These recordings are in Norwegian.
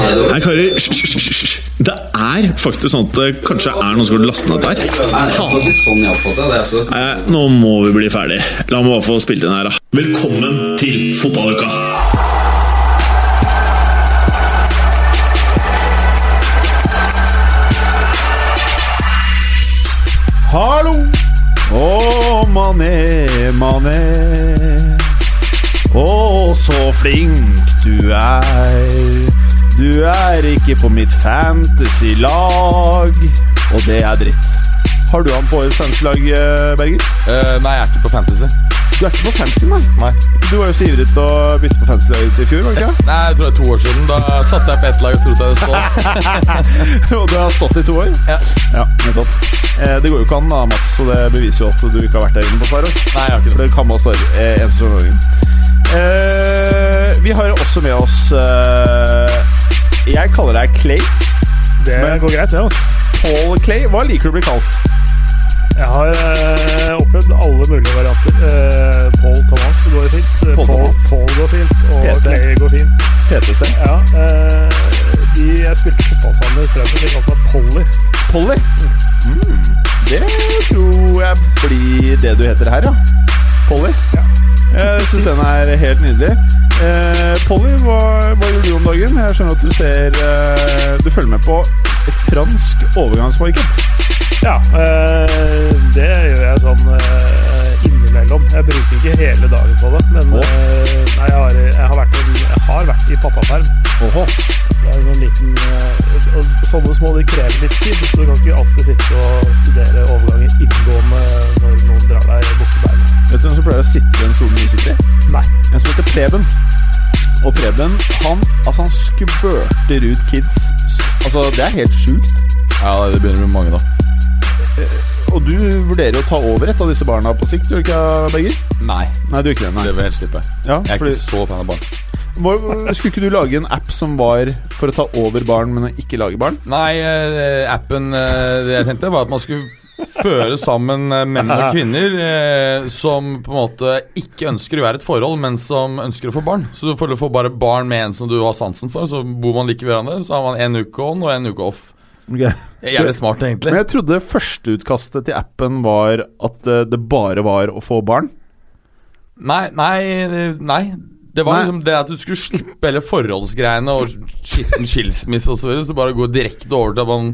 Nei, karer, hysj. Det er faktisk sånn at det kanskje er noen som har lastet ned der. sånn. Altså. Nei, nå må vi bli ferdig. La meg bare få spilt inn her, da. Velkommen til fotballuka! Hallo! Å, mané, mané. Å, så flink du er. Du er ikke på mitt fantasy-lag, og det er dritt. Har du han på årets fantasy-lag, eh, Berger? Uh, nei, jeg er ikke på Fantasy. Du er ikke på fantasy, nei? Nei. Du var jo så ivrig til å bytte på fantasy-laget i fjor, var det ikke? Nei, Jeg tror det er to år siden. Da satte jeg på ett lag og trodde jeg stod. og du har stått i to år? Ja. Ja, nettopp. Eh, det går jo ikke an, da, Mats, så det beviser jo at du ikke har vært der inne på et par år. Nei, jeg har ikke det. For det. det kan man stå eh, en sesong av gangen. Eh, vi har også med oss eh, Jeg kaller deg Clay. Det Men- går greit, det. altså. Paul Clay. Hva liker du å bli kalt? Jeg har eh, opplevd alle mulige varianter. Eh, Paul Thomas går fint. eh, Paul Paul. Paul går fint. Og PT. Clay går fint. PTC. Ja, eh, de jeg spilte fotball sammen med Strømmen, de kalte meg Polly. Polly. Mm, det tror jeg blir det du heter her, ja. Polly. Jeg syns den er helt nydelig. Eh, Polly, hva, hva gjør du om dagen? Jeg skjønner at du ser eh, Du følger med på fransk overgangsmarked. Ja, eh, det gjør jeg sånn eh, innimellom. Jeg bruker ikke hele dagen på det, men eh, nei, jeg, har, jeg, har vært, jeg har vært i pappaperm. Oho. Så det er en sånn liten, eh, og sånne små de krever litt tid, så du kan ikke alltid sitte og studere overganger inngående når noen drar deg i buksebeinet. Vet du hvem som pleier å sitte i den stolen du sitter i? Nei. En som heter Preben. Og Preben, han, altså han skvørter ut kids. Altså, det er helt sjukt. Ja, det begynner å bli mange, da. Og du vurderer å ta over et av disse barna på sikt, gjør du ikke, Berger? Nei, Nei, du gjør ikke det. det vil jeg helst slippe. Ja, Jeg er fordi, ikke så fan av barn. Hvor- skulle ikke du lage en app som var for å ta over barn, men ikke lage barn? Nei, eh, appen eh, det jeg tenkte, var at man skulle føre sammen eh, menn og kvinner eh, som på en måte ikke ønsker å være et forhold, men som ønsker å få barn. Så du får, får bare barn med en som du har sansen for, så bor man like ved hverandre. Så har man en uke on og en uke off. Jævlig smart, egentlig. Men jeg trodde førsteutkastet til appen var at eh, det bare var å få barn. Nei, nei, nei. Det var Nei. liksom det at du skulle slippe hele forholdsgreiene og skitten skilsmisse og så videre. Så bare går direkte over til at man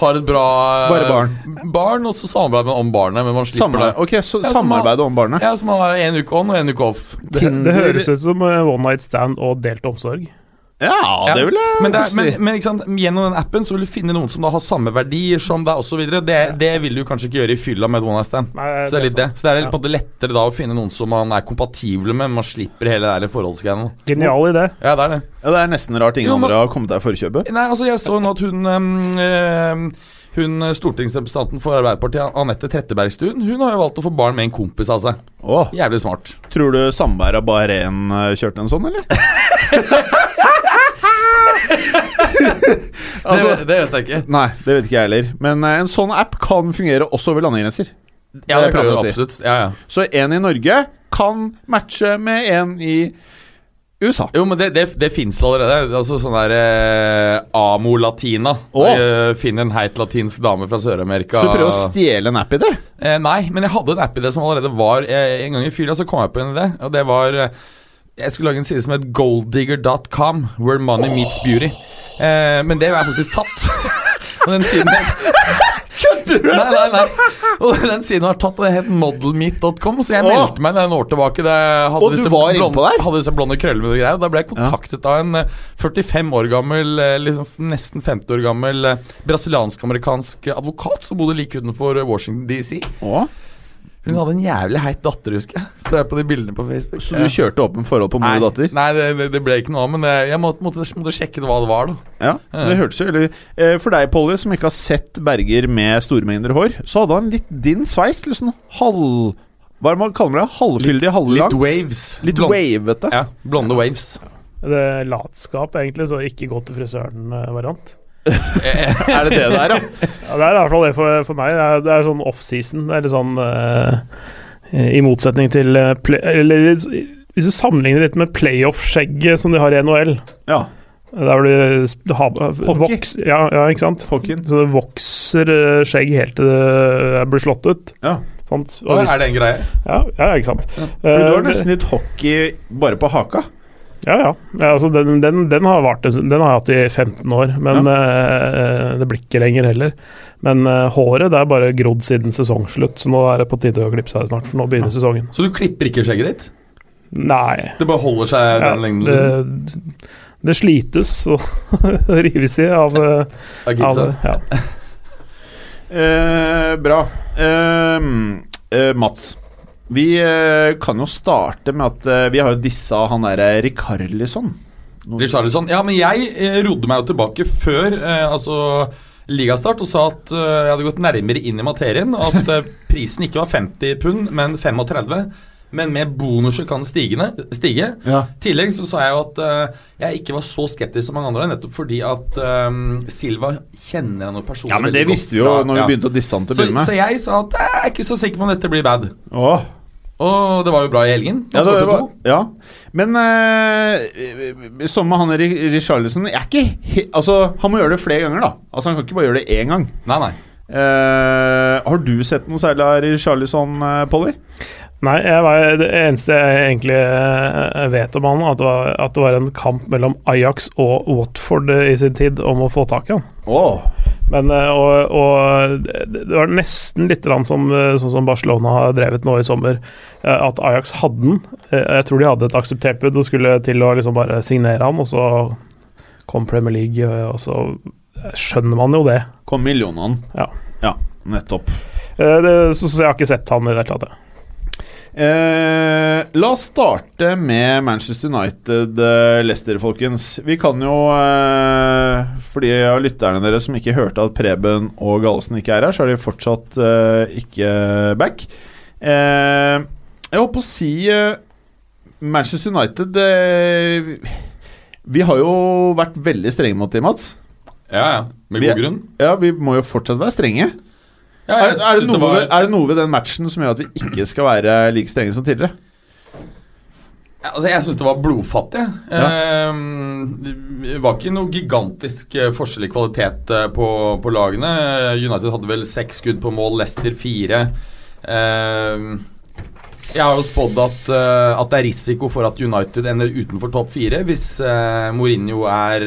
har et bra Bare barn. barn og så samarbeider man om barnet, men man slipper Samarbeid. det. Ok, så Ja, samarbeide om barnet. Ja, så man har en uke on og en uke off. Det, det høres ut som eh, one night stand og delt omsorg. Ja, det vil jeg men, det er, si. men, men ikke sant, gjennom den appen så vil du finne noen som da har samme verdier som deg osv. Det, det vil du kanskje ikke gjøre i fylla med et one night stand. Nei, Så det er litt det. Så det er Ja. på en måte lettere da å finne noen som man er kompatible med, man slipper hele det der forholdsgreiene. Genial idé. Ja, det er det. Ja, det er nesten rart ingen Jo, men- andre har kommet deg i forkjøpet. Nei, altså jeg så nå at hun øhm, Hun eh, stortingsrepresentanten for Arbeiderpartiet, Anette Trettebergstuen, hun har jo valgt å få barn med en kompis av seg. Åh, Jævlig smart. tror du Sandberg av Bahrain eh, kjørte en sånn, eller? Altså- det, det vet jeg ikke. Nei, det vet ikke jeg heller. Men eh, en sånn app kan fungere også over landegrenser. Ja, det jeg kan du å si. absolutt. Ja, ja. Så en i Norge kan matche med en i USA. Jo, men det, det, det fins allerede. Altså sånn der eh, Amo Latina. Å. Eh, Finn en heit latinsk dame fra Sør-Amerika. Så du prøver å stjele en app i det? Eh, nei, men jeg hadde en app i det som allerede var eh, En gang i fylla så kom jeg på en idé, og det var eh, Jeg skulle lage en side som het golddigger.com, where money meets beauty. Eh, men det er faktisk tatt. og den siden Kødder du?! Nei, nei, nei. Og den siden har tatt, og det het modelmeet.com, så jeg meldte meg en år tilbake. Da hadde Og du var innpå blonde- der? Hadde disse blonde krøllene og greier. Da ble jeg kontaktet av en eh, 45 år gammel, eh, liksom nesten 50 år gammel eh, brasiliansk-amerikansk advokat som bodde like utenfor eh, Washington DC. Å? Hun hadde en jævlig heit datter, husker jeg. Så jeg på de bildene på Facebook. Så du kjørte åpen forhold på mor og datter? Nei, det, det- det ble ikke noe av, men jeg, jeg måtte, måtte, måtte sjekke hva det var, da. Ja, det hørtes jo veldig eh, For deg, Polly, som ikke har sett Berger med store mengder hår, så hadde han litt din sveis. Litt sånn halv... Hva er det man kaller det? Halvfyldig, halvlangt? Litt waves. Litt Blond- wavete. Ja, blonde waves. Det er latskap, egentlig, så ikke gå til frisøren-variant. Er det det det er, ja? Ja, det er i hvert fall det for, for meg. Det er, det er sånn offseason. Det er litt sånn uh, I motsetning til eh, play, Eller hvis du sammenligner litt med playoff-skjegget som de har i NHL ja. Der du, du har, Hockey. voks, ja, ja, ikke sant? Hockeyen. Så det vokser eh, skjegg helt til det blir slått ut. Ja. Sant? Og hvis, er det en greie? ja, ja, ikke sant. For du har nesten litt hockey bare på haka. Ja, ja. ja altså, den, den, den har vært. Den har jeg hatt i 15 år, men eh, det blir ikke lenger heller. Men eh, håret det er bare grodd siden sesongslutt, så nå er det på tide å klippe seg snart, for nå begynner sesongen. Så du klipper ikke skjegget ditt? Nei. Det bare holder seg Ja, den lengden? Liksom. det, det slites og rives i av, eh, Av av ja. Eh, bra. Eh, eh, Mats. Vi eh, kan jo starte med at eh, vi har jo dissa han derre Rikarlison. Richarlison. Ja, men jeg eh, rodde meg jo tilbake før eh, altså ligastart og sa at eh, jeg hadde gått nærmere inn i materien. og At eh, prisen ikke var 50 pund, men 35. Men med bonuser kan stigende, stige. Ja. Tillegg så sa jeg jo at jeg ikke var så skeptisk som mange andre, nettopp fordi at Silva kjenner han jo personlig ja, men det visste vi jo fra- når vi begynte å disse han til å begynne med. så jeg sa at jeg er ikke så sikker på om dette blir bad. Åh. Og det var jo bra i helgen. Ja, det var, ja. Men uh, som med han Ri- Richarlison Jeg er ikke Altså, han må gjøre det flere ganger, da. Altså, Han kan ikke bare gjøre det én gang. Nei, nei. Uh, har du sett noe særlig av Richarlison, uh, Polly? Nei, var, det eneste jeg egentlig eh, vet om han, at det, var, at det var en kamp mellom Ajax og Watford eh, i sin tid om å få tak i han. Oh. Men, eh, og, og det var nesten litt som, sånn som Barcelona har drevet nå i sommer, at Ajax hadde den. Jeg tror de hadde et akseptert bud og skulle til å liksom bare signere han, og så kom Premier League, og så skjønner man jo det. Kom millionene. Ja. ja nettopp. Det så, så jeg har ikke sett han i det hele tatt. Eh, la oss starte med Manchester United, eh, Leicester, folkens. Vi kan jo, eh, for de av lytterne deres som ikke hørte at Preben og Gallosen ikke er her, så er de fortsatt eh, ikke back. Eh, jeg holdt på å si eh, Manchester United Vi har jo vært veldig strenge mot dem, Mats. Ja, ja. Med Vi- god grunn. Ja, vi må jo fortsatt være strenge. Ja, Er, er, det noe, var- er det noe ved den matchen som gjør at vi ikke skal være like strenge som tidligere? Ja, Altså, jeg syns det var blodfattig. Ja. Ehm, det var ikke noe gigantisk eh, forskjell i kvalitet eh, på, på lagene. United hadde vel seks skudd på mål, Leicester fire. Ehm, jeg har jo spådd at, eh, at det er risiko for at United ender utenfor topp fire hvis eh, Mourinho er,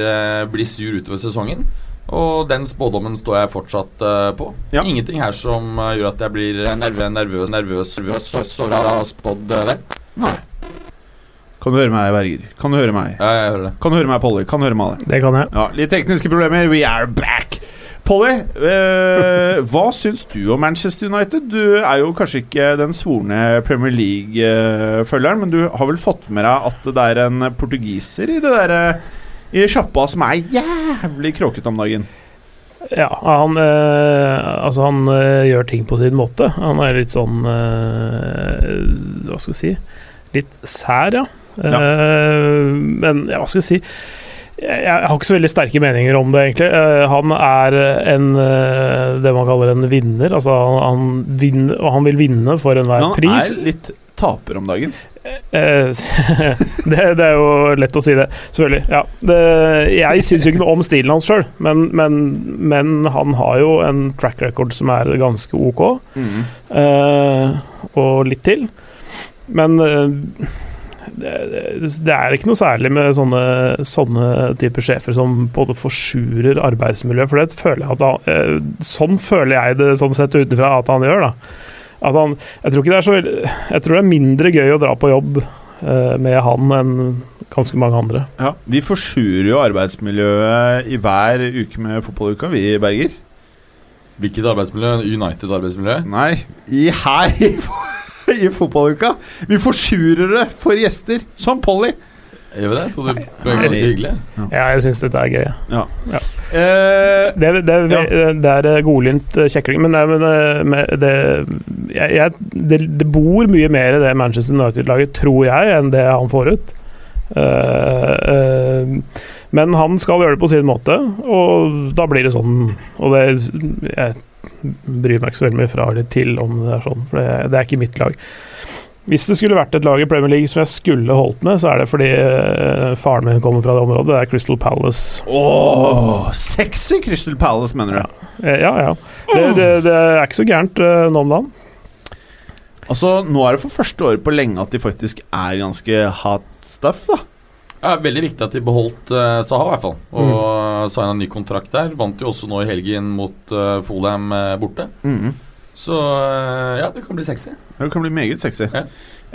blir sur utover sesongen. Og den spådommen står jeg fortsatt uh, på. Ja. Ingenting her som uh, gjør at jeg blir nervøs, nervøs, nervøs, nervøs så, så jeg har spådd eh, det. Nei. Kan du høre meg, Berger? Kan du høre meg? Ja, jeg hører det. Kan du høre meg, Polly? Kan du høre meg? Det kan jeg. Ja, litt tekniske problemer. We are back! Polly, eh, hva syns du om Manchester United? Du er jo kanskje ikke den svorne Premier League-følgeren, men du har vel fått med deg at det er en portugiser i det derre i sjappa som er jævlig kråkete om dagen. Ja, han, øh, altså han øh, gjør ting på sin måte. Han er litt sånn øh, Hva skal vi si Litt sær, ja. Eh, men ja, hva skal vi si jeg, har ikke så veldig sterke meninger om det, egentlig. Han er en det man kaller en vinner. Altså, han, han, vinner, han vil vinne for enhver pris. han er litt taper om dagen. Eh, det, det er jo lett å si det, selvfølgelig. Ja. Det, jeg syns jo ikke noe om stilen hans sjøl, men, men, men han har jo en track record som er ganske ok, eh, og litt til. Men uh, det, det, det er ikke noe særlig med sånne, sånne typer sjefer som både forsurer arbeidsmiljøet, for det føler jeg at han, uh, Sånn føler jeg det sånn sett utenfra at han gjør, da. At han, jeg tror ikke det er så veldig Jeg tror det er mindre gøy å dra på jobb eh, med han enn ganske mange andre. Ja, Vi forsurer jo arbeidsmiljøet i hver uke med fotballuka, vi, i Berger. Hvilket arbeidsmiljø? United arbeidsmiljø? Nei, i her i i fotballuka. Vi forsurer det for gjester, som Polly. Gjør vi det? Tror du det er ganske hyggelig? Ja, jeg syns dette er gøy. Eh, Det, det, det, det er eh, godlynt eh, kjekling, men, det, men det, jeg, det, bor mye mer i det Manchester United-laget, tror jeg, enn det han får ut. Uh, uh, men han skal gjøre det på sin måte, og da blir det sånn. Og det Jeg bryr meg ikke så veldig mye fra eller til om det er sånn, for det, det er ikke mitt lag. Hvis det skulle vært et lag i Premier League som jeg skulle holdt med, så er det fordi eh, faren min kommer fra det området. Det er Crystal Palace. Åh, sexy Crystal Palace, mener du? Ja, Ja, ja. Det, det, det er ikke så gærent eh, nå om dagen. Altså, Nå er det for første året på lenge at de faktisk er ganske hot stuff, da. Det er veldig viktig at de beholdt uh, Saha, i hvert fall. Og mm. signa ny kontrakt der. Vant jo også nå i helgen mot uh, borte uh, borte. Så uh, ja, det kan bli sexy. Det kan bli meget sexy. Ja.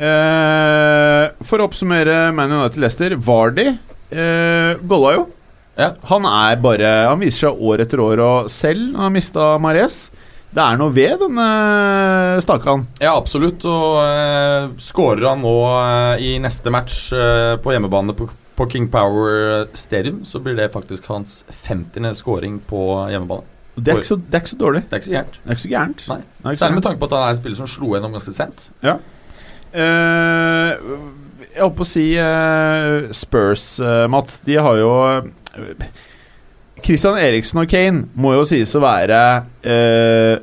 Eh, for å oppsummere Man United Leicester. Vardy eh, golla jo. Ja. Han er bare Han viser seg år etter år, og selv han mista Mares Det er noe ved denne stakan. Ja, absolutt. Og eh, skårer han nå eh, i neste match eh, på hjemmebane på, på King Power Stadium, så blir det faktisk hans 50. scoring på hjemmebane. Det er, så, det er ikke så dårlig. Det er ikke så gærent. Det er ikke så gærent. Nei. Ikke Særlig med tanke på at han er en spiller som slo gjennom ganske sent. Eh, jeg holdt på å si uh, Spurs, uh, Mats. De har jo Christian Eriksen og Kane må jo sies å være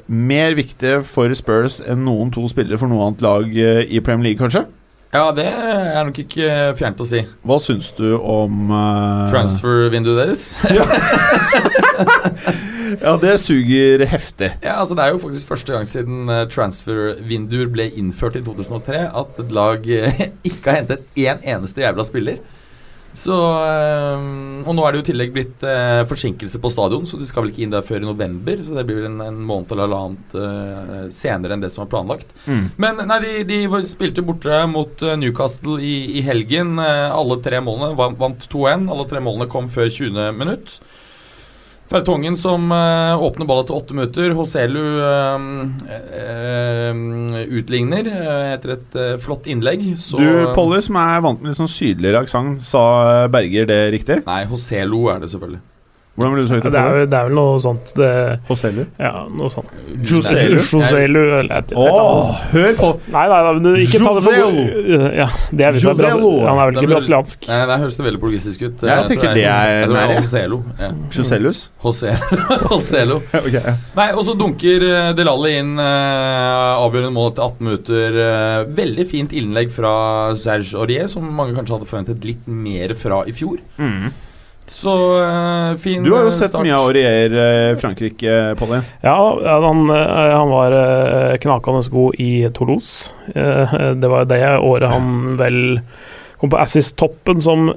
mer viktige for Spurs enn noen to spillere for noe annet lag i Premier League, kanskje? Ja, det er nok ikke fjernt å si. Hva syns du om uh... Transfer-vinduet deres. Ja, det suger heftig. Ja, altså Det er jo faktisk første gang siden eh, transfer-vinduer ble innført i 2003 at et lag eh, ikke har hentet én eneste jævla spiller. Så eh, Og nå er det jo i tillegg blitt eh, forsinkelse på stadion, så de skal vel ikke inn der før i november. Så det blir vel en, en måned eller halvannet eh, senere enn det som var planlagt. Men nei, de, de spilte borte mot eh, Newcastle i, i helgen. Eh, alle tre målene vant, vant 2-1. Alle tre målene kom før 20. minutt. Fertongen som uh, åpner ballet til åtte minutter. Hoselu uh, uh, utligner etter et flott innlegg. Så, Du, Polly, som er vant med litt sånn sydligere aksent, sa Berger det riktig? Nei, Hoselu er det selvfølgelig. Hvordan vil du søke Det det? er, det er vel noe sånt. Det, Hoselu? ja, noe sånt. Joselu? Joselu Åh, hør på! Nei, nei, nei, nei ikke ta det for Joselu. Ja, det er visst Han er vel ikke brasiliansk. Nei, Det høres det veldig portugisisk ut. Jeg jeg tenker det er Jeg tror det er Joselu. Ja. Joselus? Joselu. okay, ja. Nei, og så dunker uh, Delali inn eh, avgjørende mål etter 18 minutter. Eh, veldig fint innlegg fra Serge Aurier, som mange kanskje hadde forventet litt mer fra i fjor. Så uh, fin Du har jo eh, sett start. mye av Aurier uh, Frankrike, Polly. Ja, ja, han, han var eh, knakende god i Toulouse. Eh, Det var det året han vel kom på Assis-toppen som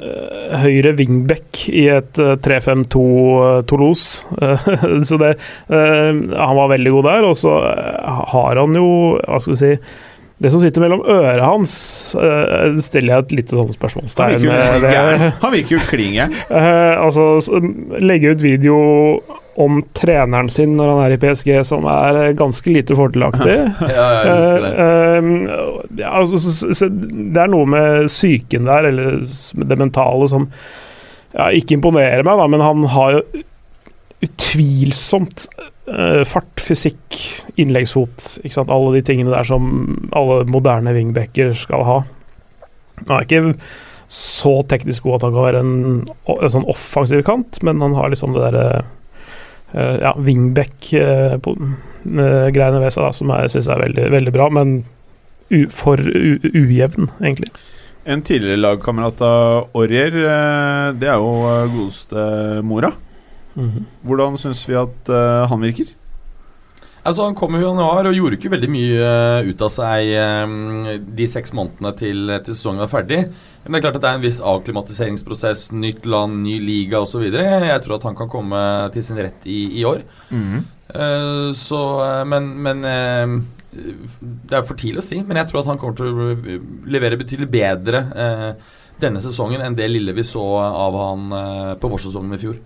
høyre wingback i et eh, 3-5-2 eh, Toulouse. Så det Han var veldig god der, og så har han jo Hva skal vi si det som sitter mellom øret hans, uh, stiller jeg et lite sånn spørsmålstegn ved. gæren. Han virker jo klin gæren. Uh, altså, s- legge ut video om treneren sin når han er i PSG, som er eh, ganske lite fordelaktig. Ja, jeg elsker det. Uh, eh, ja, altså, så, så, det er noe med psyken der, eller det mentale, som ja, ikke imponerer meg, da, men han har jo utvilsomt eh, fart, fysikk, innleggsfot. Alle de tingene der som alle moderne wingbacker skal ha. Han er ikke så teknisk god at han kan være en, en sånn offensiv kant, men han har liksom det derre uh, ja, wingback-greiene ved seg da, som jeg syns er veldig, veldig bra, men for ujevn, egentlig. En tidligere lagkamerat av eh, det er jo eh, godeste Mora. Hvordan syns vi at uh, han virker? Altså Han kom i januar og gjorde ikke veldig mye uh, ut av seg eh, de seks månedene til, til sesongen var ferdig. Men det er klart at det er en viss avklimatiseringsprosess, nytt land, ny liga osv. Jeg tror at han kan komme til sin rett i, i år. Eh, så eh, Men, men Det er for tidlig å si, men jeg tror at han kommer til å levere betydelig bedre eh, denne sesongen enn det lille vi så av han på vårsesongen i fjor.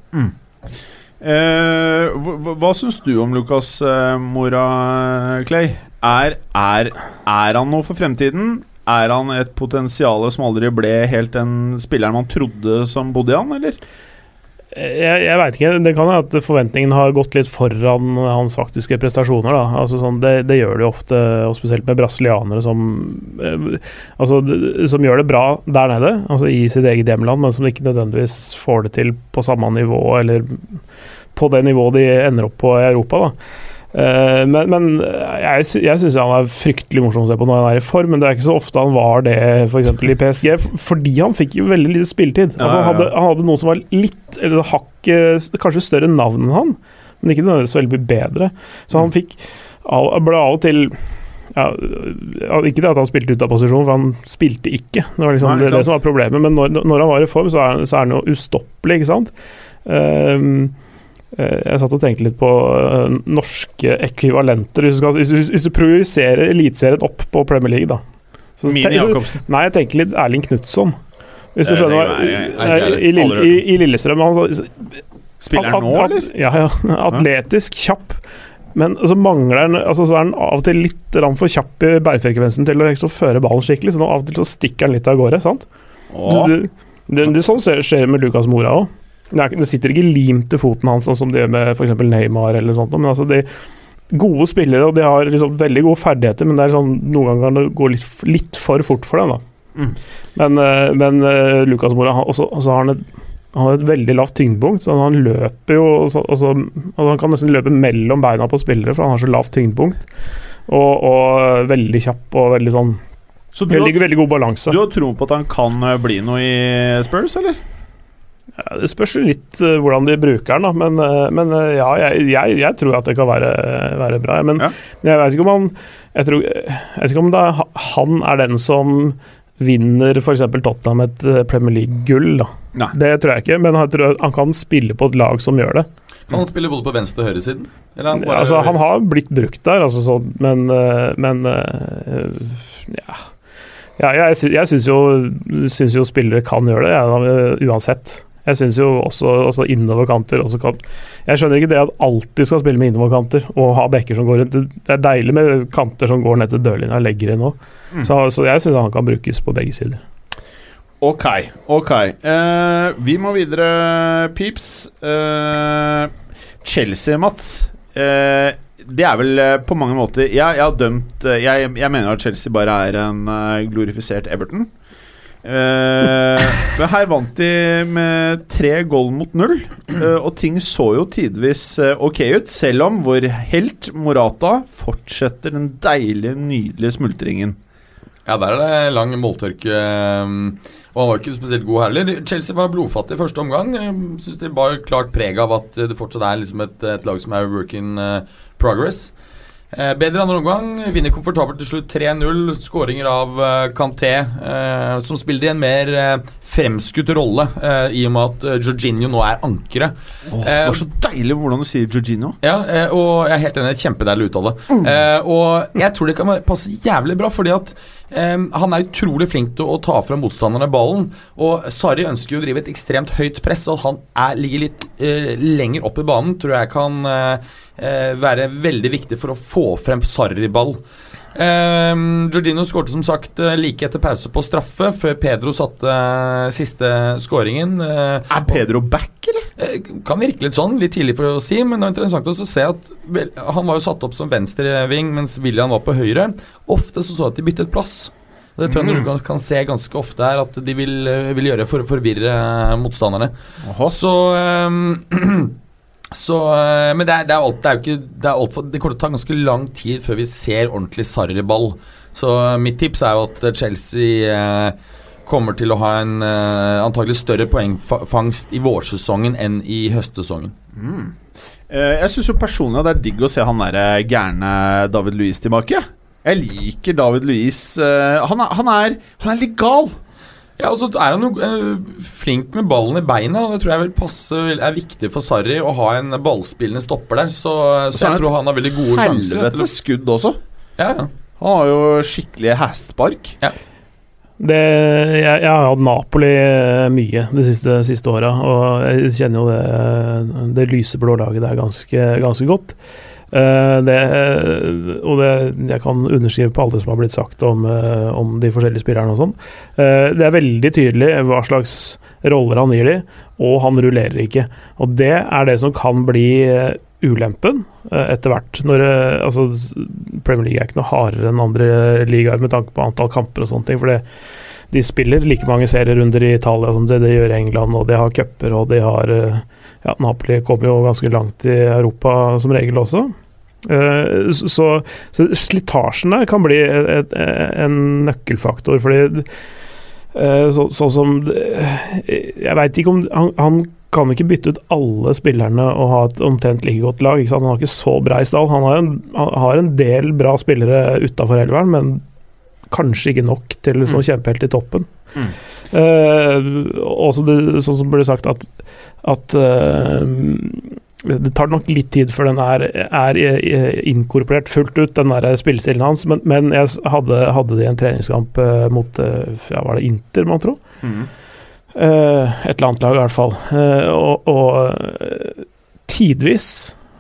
Eh, hva hva syns du om Lucas eh, Mora Clay? er, er, er han noe for fremtiden? Er han et potensial som aldri ble helt den spilleren man trodde som bodde i han, eller? Jeg, jeg veit ikke. Det kan hende at forventningene har gått litt foran hans faktiske prestasjoner. Altså sånn, det, det, gjør de ofte, og spesielt med brasilianere som, eh, altså, som gjør det bra der nede, altså i sitt eget hjemland, men som ikke nødvendigvis får det til på samme nivå, eller på det nivået de ender opp på i Europa. da. Uh, men, men, jeg, jeg syns han er fryktelig morsom å se på når han er i form, men det er ikke så ofte han var det f.eks. For i PSG, fordi han fikk jo veldig lite spilletid. Altså, han, hadde, han hadde noe som var litt, eller hakket, kanskje større navn enn han, men ikke nødvendigvis veldig bedre. Så han fikk ble av og til ja, ikke det at han spilte ut av posisjon, for han spilte ikke. Det var liksom Nei, det, det, som var problemet. Men når, når, han var i form, så er, så er han jo ustoppelig, ikke sant. Um, Eh, jeg satt og tenkte litt på uh, norske ekvivalenter. Hvis du, skal, hvis, hvis du projiserer Eliteserien opp på Premier League, da. Så, Mini Jacobsen. Nei, jeg tenker litt Erling Knutson. Hvis du skjønner hva I, i, i, Lillestrøm han, Spiller han nå, eller? Ja, ja. Atletisk, kjapp. Men så mangler han altså, Så er han av og til litt for kjapp i bærefrekvensen til å liksom føre ballen skikkelig, så nå av og til så stikker han litt av gårde. sant? Det, det, det, sånn skjer med Lukas Mora òg. Det, sitter ikke limt til foten hans, sånn som det gjør med f.eks. Neymar eller sånt. Men altså, de gode spillere, og de har liksom veldig gode ferdigheter, men det er sånn, noen ganger kan det gå litt, litt for fort for dem. da. Mm. Men, uh, men uh, Lucas Mora også, også har han, et, han har et veldig lavt tyngdepunkt. så Han løper jo også, også, altså Han kan nesten løpe mellom beina på spillere, for han har så lavt tyngdepunkt. Og, og veldig kjapp og veldig sånn så veldig, har, veldig god balanse. Du har tro på at han kan eh, bli noe i Spurs, eller? Ja, det spørs litt uh, hvordan de bruker den, da. Men, uh, men uh, ja, jeg, jeg, jeg, tror at det kan være, være bra. Men ja. jeg vet ikke om han Jeg, tror, jeg vet ikke om er, han er den som vinner f.eks. Tottenham et Premier League-gull. Det tror jeg ikke, men jeg tror han kan spille på et lag som gjør det. Kan han spille både på venstre- og høyresiden? Han, bare... altså, han har blitt brukt der, altså, så, men, men ja. ja jeg, jeg syns jo, jo spillere kan gjøre det, ja, uansett. Jeg syns jo også, også innoverkanter også kan Jeg skjønner ikke det at alltid skal spille med innoverkanter og ha bekker som går rundt. Det er deilig med kanter som går ned til dørlinja og legger inn òg. Mm. Så, så, jeg syns han kan brukes på begge sider. Ok, ok. Uh, vi må videre, Pips. Uh, Chelsea, Mats. Uh, det er vel på mange måter Jeg, jeg har dømt jeg, jeg, mener at Chelsea bare er en glorifisert Everton. Uh, men her vant de med tre goal mot null, uh, og ting så jo tidvis uh, ok ut. Selv om vår helt Morata fortsetter den deilige, nydelige smultringen. Ja, der er det lang måltørke. Og han var ikke spesielt god heller. Chelsea var blodfattig i første omgang. Syns de bar klart preg av at det fortsatt er liksom et, et lag som er work in progress. Eh, bedre andre omgang. Vinner komfortabelt til slutt 3-0. Skåringer av eh, Kanté, eh, som spiller i en mer eh, fremskutt rolle, eh, i og med at uh, Jorginho nå er ankeret. Oh, det var så deilig hvordan du sier Jorginho. Ja, og jeg er helt enig. Kjempedeilig uttale. Mm. og jeg tror det kan passe jævlig bra, fordi at Um, han er utrolig flink til å ta fra motstanderne ballen. Og Sarri ønsker jo å drive et ekstremt høyt press, og han er, ligger litt uh, lenger opp i banen. Tror jeg kan uh, være veldig viktig for å få frem Sarri-ball. Um, Georgino skårte som sagt like etter pause på straffe, før Pedro satte uh, siste skåringen. Uh, er Pedro back, eller? Uh, kan virke litt sånn, litt tidlig for å si, men det er interessant å se at vel, han var jo satt opp som venstreving, mens William var på høyre. Ofte så så at de byttet plass. Det tror jeg mm. du kan se ganske ofte her, at de vil, vil gjøre for å forvirre motstanderne. Aha. Så um, Så, eh, men det er, det er, alt, det er jo ikke det, alt for, det kommer til å ta ganske lang tid før vi ser ordentlig sarriball. Så eh, mitt tips er jo at Chelsea eh, kommer til å ha en eh, antagelig større poengfangst i vårsesongen enn i høstsesongen. Mm. Eh, jeg syns personlig det er digg å se han der eh, gærne David Louis tilbake. Jeg liker David Louis. Han er, han, han er litt gal. Ja, og så er han jo eh, flink med ballen i beina. Det tror jeg vil passe er viktig for Sarri å ha en ballspillende stopper der. Så, så, så jeg tror han har veldig gode sjanser. Helvete skudd også. Ja, ja. Han har jo skikkelig hastpark. Ja. Det, jeg, jeg, har hatt Napoli eh, mye de siste, siste åra, og jeg kjenner jo det, det lyseblå laget der ganske, ganske godt. Eh, det, eh, og det, jeg kan underskrive på alt det som har blitt sagt om, eh, om de forskjellige spillerne og sånn. Det er veldig tydelig hva slags roller han gir de, og han rullerer ikke. Og det er det som kan bli ulempen etter hvert. Når, altså, Premier League er ikke noe hardere enn andre ligaer med tanke på antall kamper og sånne ting. for det de spiller like mange serierunder i Italia som det de gjør i England, og de har cuper, og de har ja, Napoli kommer jo ganske langt i Europa som regel også. Eh, Så, så slitasjen der kan bli et, et, en nøkkelfaktor, fordi sånn så, som Jeg veit ikke om han, han kan ikke bytte ut alle spillerne og ha et omtrent like godt lag. Han har ikke så brei stall. Han har en, han har en del bra spillere utafor elveren, men kanskje ikke nok til sånn kjempehelt i toppen. Mm. Eh, også det, sånn som ble sagt, at, at eh, det tar nok litt tid før den er, er eh, inkorporert fullt ut, den der spillestilen hans. Men, men jeg hadde, hadde, det i en treningskamp eh, mot eh, ja, var det Inter, man tror? Mm. Uh, et eller annet lag, i hvert fall. Uh, og og tidvis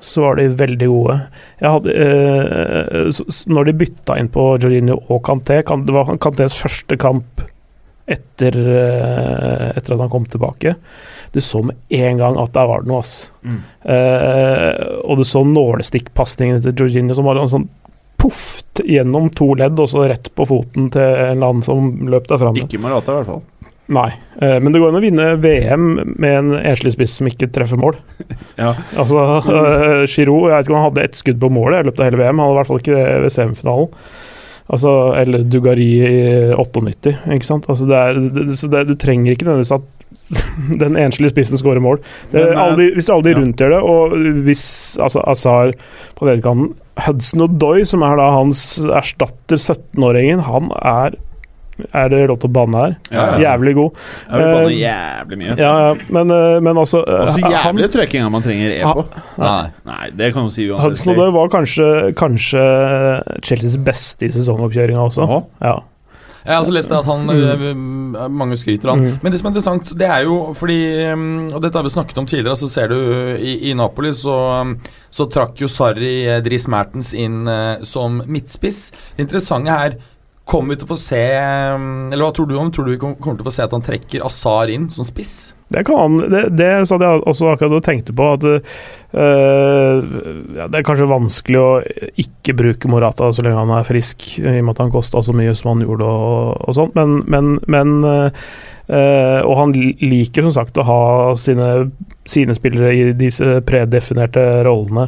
så var de veldig gode. Jeg hadde, uh, når de bytta inn på Jorginho og Kanté Det var Kantés første kamp etter, eh, etter at han kom tilbake. Du så med en gang at der var det noe, ass. Mm. Eh, og du så nålestikkpasningene til Jorginho som var en sånn poff gjennom to ledd, og så rett på foten til en eller annen som løp der framme. Ikke Marata, i hvert fall. Nei, eh, men det går an å vinne VM med en enslig spiss som ikke treffer mål. Ja. Altså, uh, Giroud, jeg vet ikke om han hadde ett skudd på målet i løpet av hele VM, han hadde i hvert fall ikke det ved semifinalen. Altså, eller Dugari i 98, ikke sant. Altså, det er, det, så det, du trenger ikke nødvendigvis at den enslige spissen skårer mål. Det, Men, eh, alle hvis alle de ja. rundt gjør det, og hvis altså, Azar på den Hudson og Doy, som er da hans erstatter, 17-åringen, han er Er det lov til å banne her? Ja, ja. Jævlig god. Jeg vil banne Eh, jævlig mye. Ja, ja, men, eh, men altså eh, så han- jævlig engang man trenger E på. Nei. Nei, det kan du si Hudson uansett. Odoi var kanskje, kanskje Chelseas beste i sesongoppkjøringa også. Aha. Ja. Jeg har også lest at han Mm. Mange skryter han. Mm. Men det som er interessant, det er jo fordi øh, Og dette har vi snakket om tidligere, så ser du i, i Napoli så, så trakk jo Sarri Dris Dries Mertens inn som midtspiss. Det interessante her Kommer vi til å få se øh, Eller hva tror du om? Tror du vi kommer til å få se at han trekker Asar inn som spiss? Det kan han. Det, det satt jeg også akkurat og tenkte på. At ja, det er kanskje vanskelig å ikke bruke Morata så lenge han er frisk, i og med at han kosta så mye som han gjorde og, og sånt. Men, men, men eh, Og han liker som sagt å ha sine, sine spillere i disse predefinerte rollene.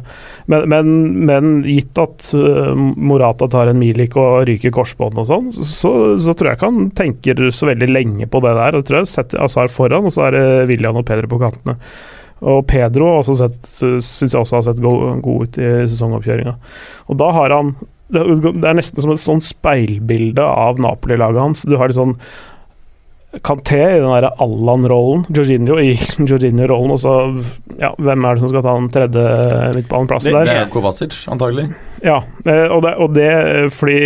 Men, men, men gitt at eh, Morata tar en Milik og ryker korsbånd og sånn, så, så tror jeg ikke han tenker så veldig lenge på det der. Jeg tror jeg setter Azar foran, og så er det William og Pedro på kantene. Og Pedro syns jeg også har sett god, god ut i sesongoppkjøringa. Og da har han det er nesten som et sånn speilbilde av Napoli-laget hans. Du har litt sånn Kanté i den der Allan-rollen, Jorginho i Jorginho-rollen, og så ja, hvem er det som skal ta den tredje midtbaneplassen Det der? er Kovacic, antagelig. Ja, eh, og det, og det fordi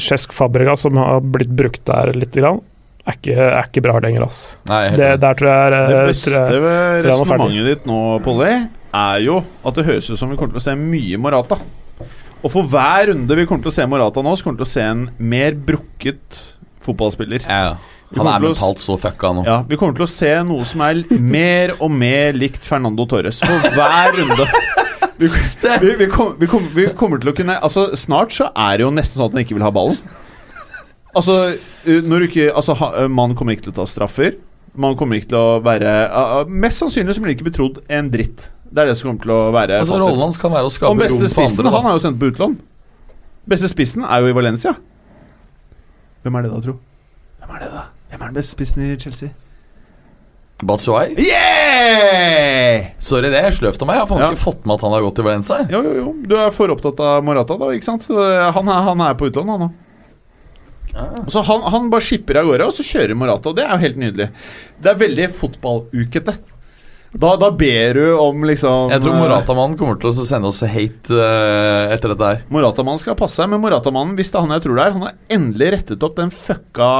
Cesc Fabrega, som har blitt brukt der litt, grann, er ikke, er ikke bra lenger, ass. Nei, Det, der tror jeg, Det eh, beste tror jeg ved resonnementet ditt nå, Polly, er jo at det høres ut som vi kommer til å se mye Morata. Og for hver runde vi kommer til å se Morata nå, så kommer vi til å se en mer brukket fotballspiller. ja. Han er mentalt så fucka nå. Ja, Vi kommer til å se noe som er mer og mer likt Fernando Torres for hver runde. Vi, vi, vi, kom, vi, kom, vi kommer til å kunne Altså Snart så er det jo nesten sånn at han ikke vil ha ballen. Altså, når du ikke Altså, ha, uh, man kommer ikke til å ta straffer. Man kommer ikke til å være Mest sannsynlig så blir ikke betrodd en dritt. Det er det som kommer til å være Altså, rollen hans kan være å skape rom for spissen, andre. han er jo sendt på utlån. Beste spissen er jo i Valencia. Hvem er det da, tro? Hvem er det da? Hvem er den beste spissen i Chelsea? Batshuay? Yeah! Sorry, det er sløvt av meg. Jeg har faen Ja. ikke fått med at han har gått til Valencia. Jo, jo, jo. Du er for opptatt av Morata, da, ikke sant? Eh, Han er, han er på utlån, han nå. Og Så han, han bare skipper av gårde, og så kjører Morata. Og det er jo helt nydelig. Det er veldig fotballukete. Da, da ber du om liksom Jeg tror eh, Morata-mannen kommer til å sende oss hate uh, etter dette her. Moratamann skal passe seg, men Moratamannen, hvis det er han jeg tror det er, han har endelig rettet opp den fucka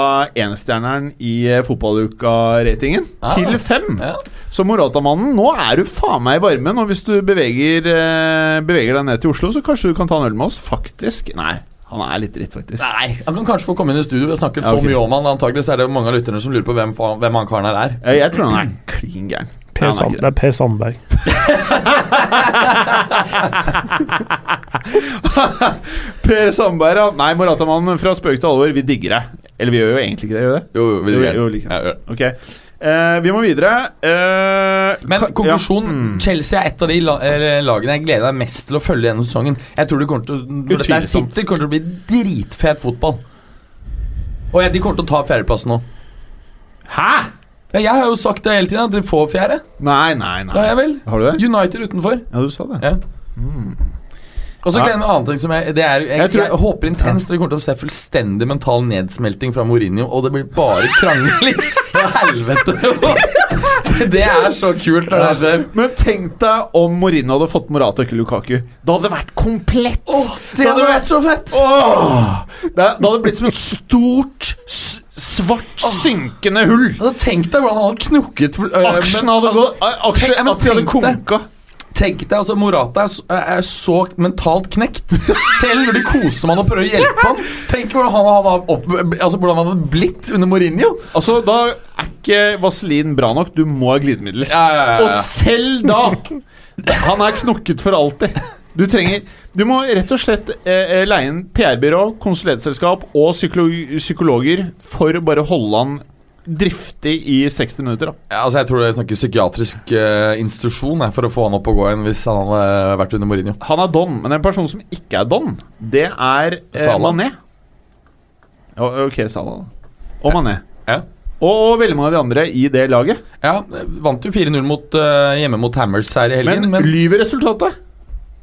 enstjerneren i eh, fotballuka-ratingen ja. til fem. Ja. Så Moratamannen, nå er du faen meg i varmen, og hvis du beveger, uh, beveger deg ned til Oslo, så kanskje du kan ta en øl med oss. Faktisk. Nei, han er litt dritt, faktisk. Nei, Han kan kanskje få komme inn i studio. Vi har snakket Ja, så mye om han Antagelig er det mange av lytterne som lurer på hvem, hvem han karen her er. Jeg tror han er klin gæren. Per Nei, er Sand, det er Per Sandberg. Per Sandberg, ja. Nei, Moratamannen, fra spøk til alvor, vi digger deg. Eller vi gjør jo egentlig ikke det, gjør vi det? Jo, jo, vi Jo, gjør jo, det. like. Ja, gjør det. Ok. Eh, vi må videre. Eh, Men konklusjon ja. Mm. Chelsea er et av de la lagene jeg gleder meg mest til å følge gjennom sesongen. Jeg tror det kommer til Når dette er sitter, kommer til å bli dritfet fotball. Og ja, de kommer til å ta fjerdeplassen nå. Hæ?! Ja, jeg har jo sagt det hele tiden, at de får fjerde. Nei, nei, nei. Da har jeg vel. Har du det? United utenfor. Ja, du sa det. Ja. Og så gleder jeg meg en annen ting som jeg, det er, jeg, Jeg jeg, tror- håper intenst dere kommer til å se fullstendig mental nedsmelting fra Mourinho, og det blir bare krangling. Helvete. Det er så kult når det skjer. Men tenk deg om Mourinho hadde fått Morata og Lukaku. Det hadde vært komplett! Åh, Det hadde vært så fett! Åh! Det, det hadde blitt som et stort, svart, synkende hull. Altså, tenk deg hvordan han hadde knukket øh, Aksjen men, hadde altså, gått Aksjen tenk- hadde konka. Tenk deg, altså Morata er, så- er så mentalt knekt. Selv når de koser med han og prøver å hjelpe han. Tenk hvordan han hadde, opp, altså, hvordan han hadde blitt under Mourinho. Altså, da er ikke vaselin bra nok. Du må ha glidemidler. Ja, ja, ja, Og selv da Han er knokket for alltid. Du trenger Du må rett og slett eh, eh, leie inn PR-byrå, konsulentselskap og psykolo- psykologer for å bare holde han driftig i 60 minutter. da Ja, altså Jeg tror jeg snakker psykiatrisk eh, institusjon jeg, for å få han opp og gå igjen hvis han hadde vært under Mourinho. Han er don, men en person som ikke er don, det er eh, Salah. Mané. Ja, ok, Salah. da. Og Mané. Ja. Og, og veldig mange av de andre i det laget. Ja, Vant jo 4-0 mot, eh, hjemme mot Hammers her i helgen. Men, Men, lyver resultatet?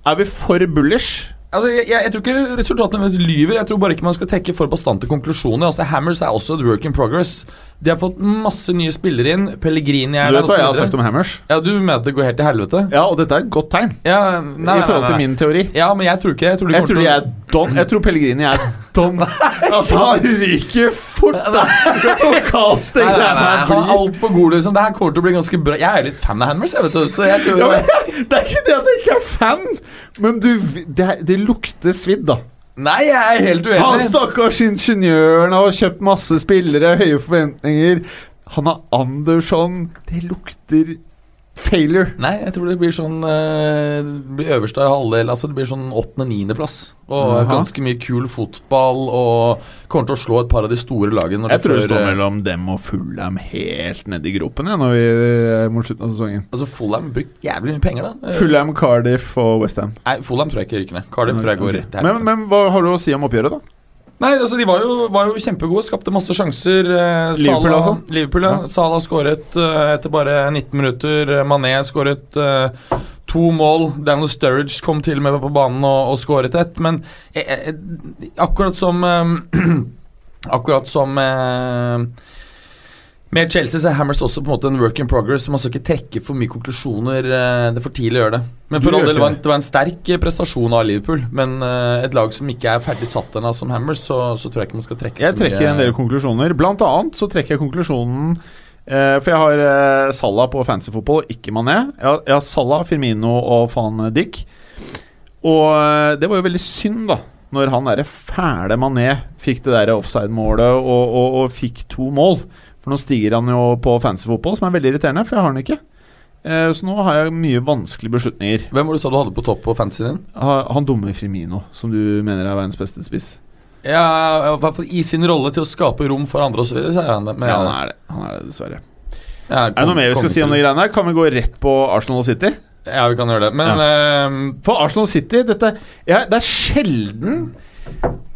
Er vi for bullish? altså, jeg, jeg, jeg tror ikke resultatene lyver. Jeg tror bare ikke man skal trekke for bastante konklusjoner. Altså Hammers er også et work in progress. De har fått masse nye spillere inn. Pellegrini er Du vet hva jeg har sagt om Hammers? Ja, Du mener at det går helt til helvete? Ja, og dette er et godt tegn. Ja, nei, nei, I forhold til min teori. Ja, men jeg tror ikke Jeg tror Jeg tror å- er don. Jeg tror Pellegrini er don. Altså, han ryker fort, nei, nei, Han er altfor god, liksom. Det her kommer til å bli ganske bra. Jeg er litt fan av Hammers, jeg, vet du. Så jeg tror Ja, men, det er ikke det at jeg ikke er fan, men du, det, det lukter svidd, da. Nei, jeg er helt uenig. Han stakkars ingeniøren har kjøpt masse spillere, høye forventninger. Han har Andersson. Det lukter failure. Nei, jeg tror det blir sånn uh, Det blir øverste halvdel. Altså det blir sånn åttende-niendeplass. Og Aha. ganske mye kul fotball. Og kommer til å slå et par av de store lagene. når Jeg tror det står eh, mellom dem og Fullham helt nedi gropen ja, når vi er mot slutten av sesongen. Altså Fullham brukt jævlig mye penger, da. Fullham, Cardiff og Westham. Nei, Fullham tror jeg ikke ryker ned. Cardiff tror jeg går rett her. Men, men hva har du å si om oppgjøret, da? Nei, altså de var jo, var jo kjempegode, skapte masse sjanser. Eh, Liverpool, Sala, altså? Liverpool, ja. Sala skåret eh, etter bare 19 minutter. Eh, Mané skåret eh, to mål. Daniel Sturridge kom til og med på banen og, og skåret ett. Men eh, eh, akkurat som Akkurat som med Chelsea så er Hammers også på en måte en work in progress. Man skal ikke trekke for mye konklusjoner. eh, Det er for tidlig å gjøre det. Men for all del, var en, det. var en sterk eh, prestasjon av Liverpool. Men eh, et lag som ikke er ferdig satt ennå som Hammers, så, så tror jeg ikke man skal trekke Jeg trekker mye- en del konklusjoner. Blant annet så trekker jeg konklusjonen For jeg har Salah på fantasyfotball, ikke Mané. Jeg har, jeg har Salah, Firmino og van Dick. Og det var jo veldig synd, da. Når han derre fæle Mané fikk det der offside-målet og, og, og fikk to mål. For nå stiger han jo på fantasyfotball, som er veldig irriterende, for jeg har han ikke. Eh, så nå har jeg mye vanskelige beslutninger. Hvem var det du sa du hadde på topp på fancy din? Ha- Han dumme Frimino, som du mener er verdens beste spiss. Ja, i hvert fall I sin rolle til å skape rom for andre osv., så er han det. Men ja, han er det. Han er det, dessverre. Ja, Er det noe mer vi skal si om de greiene her? Kan vi gå rett på Arsenal og City? Ja, vi kan gjøre det. Men eh, For Arsenal City dette, ja, Det er sjelden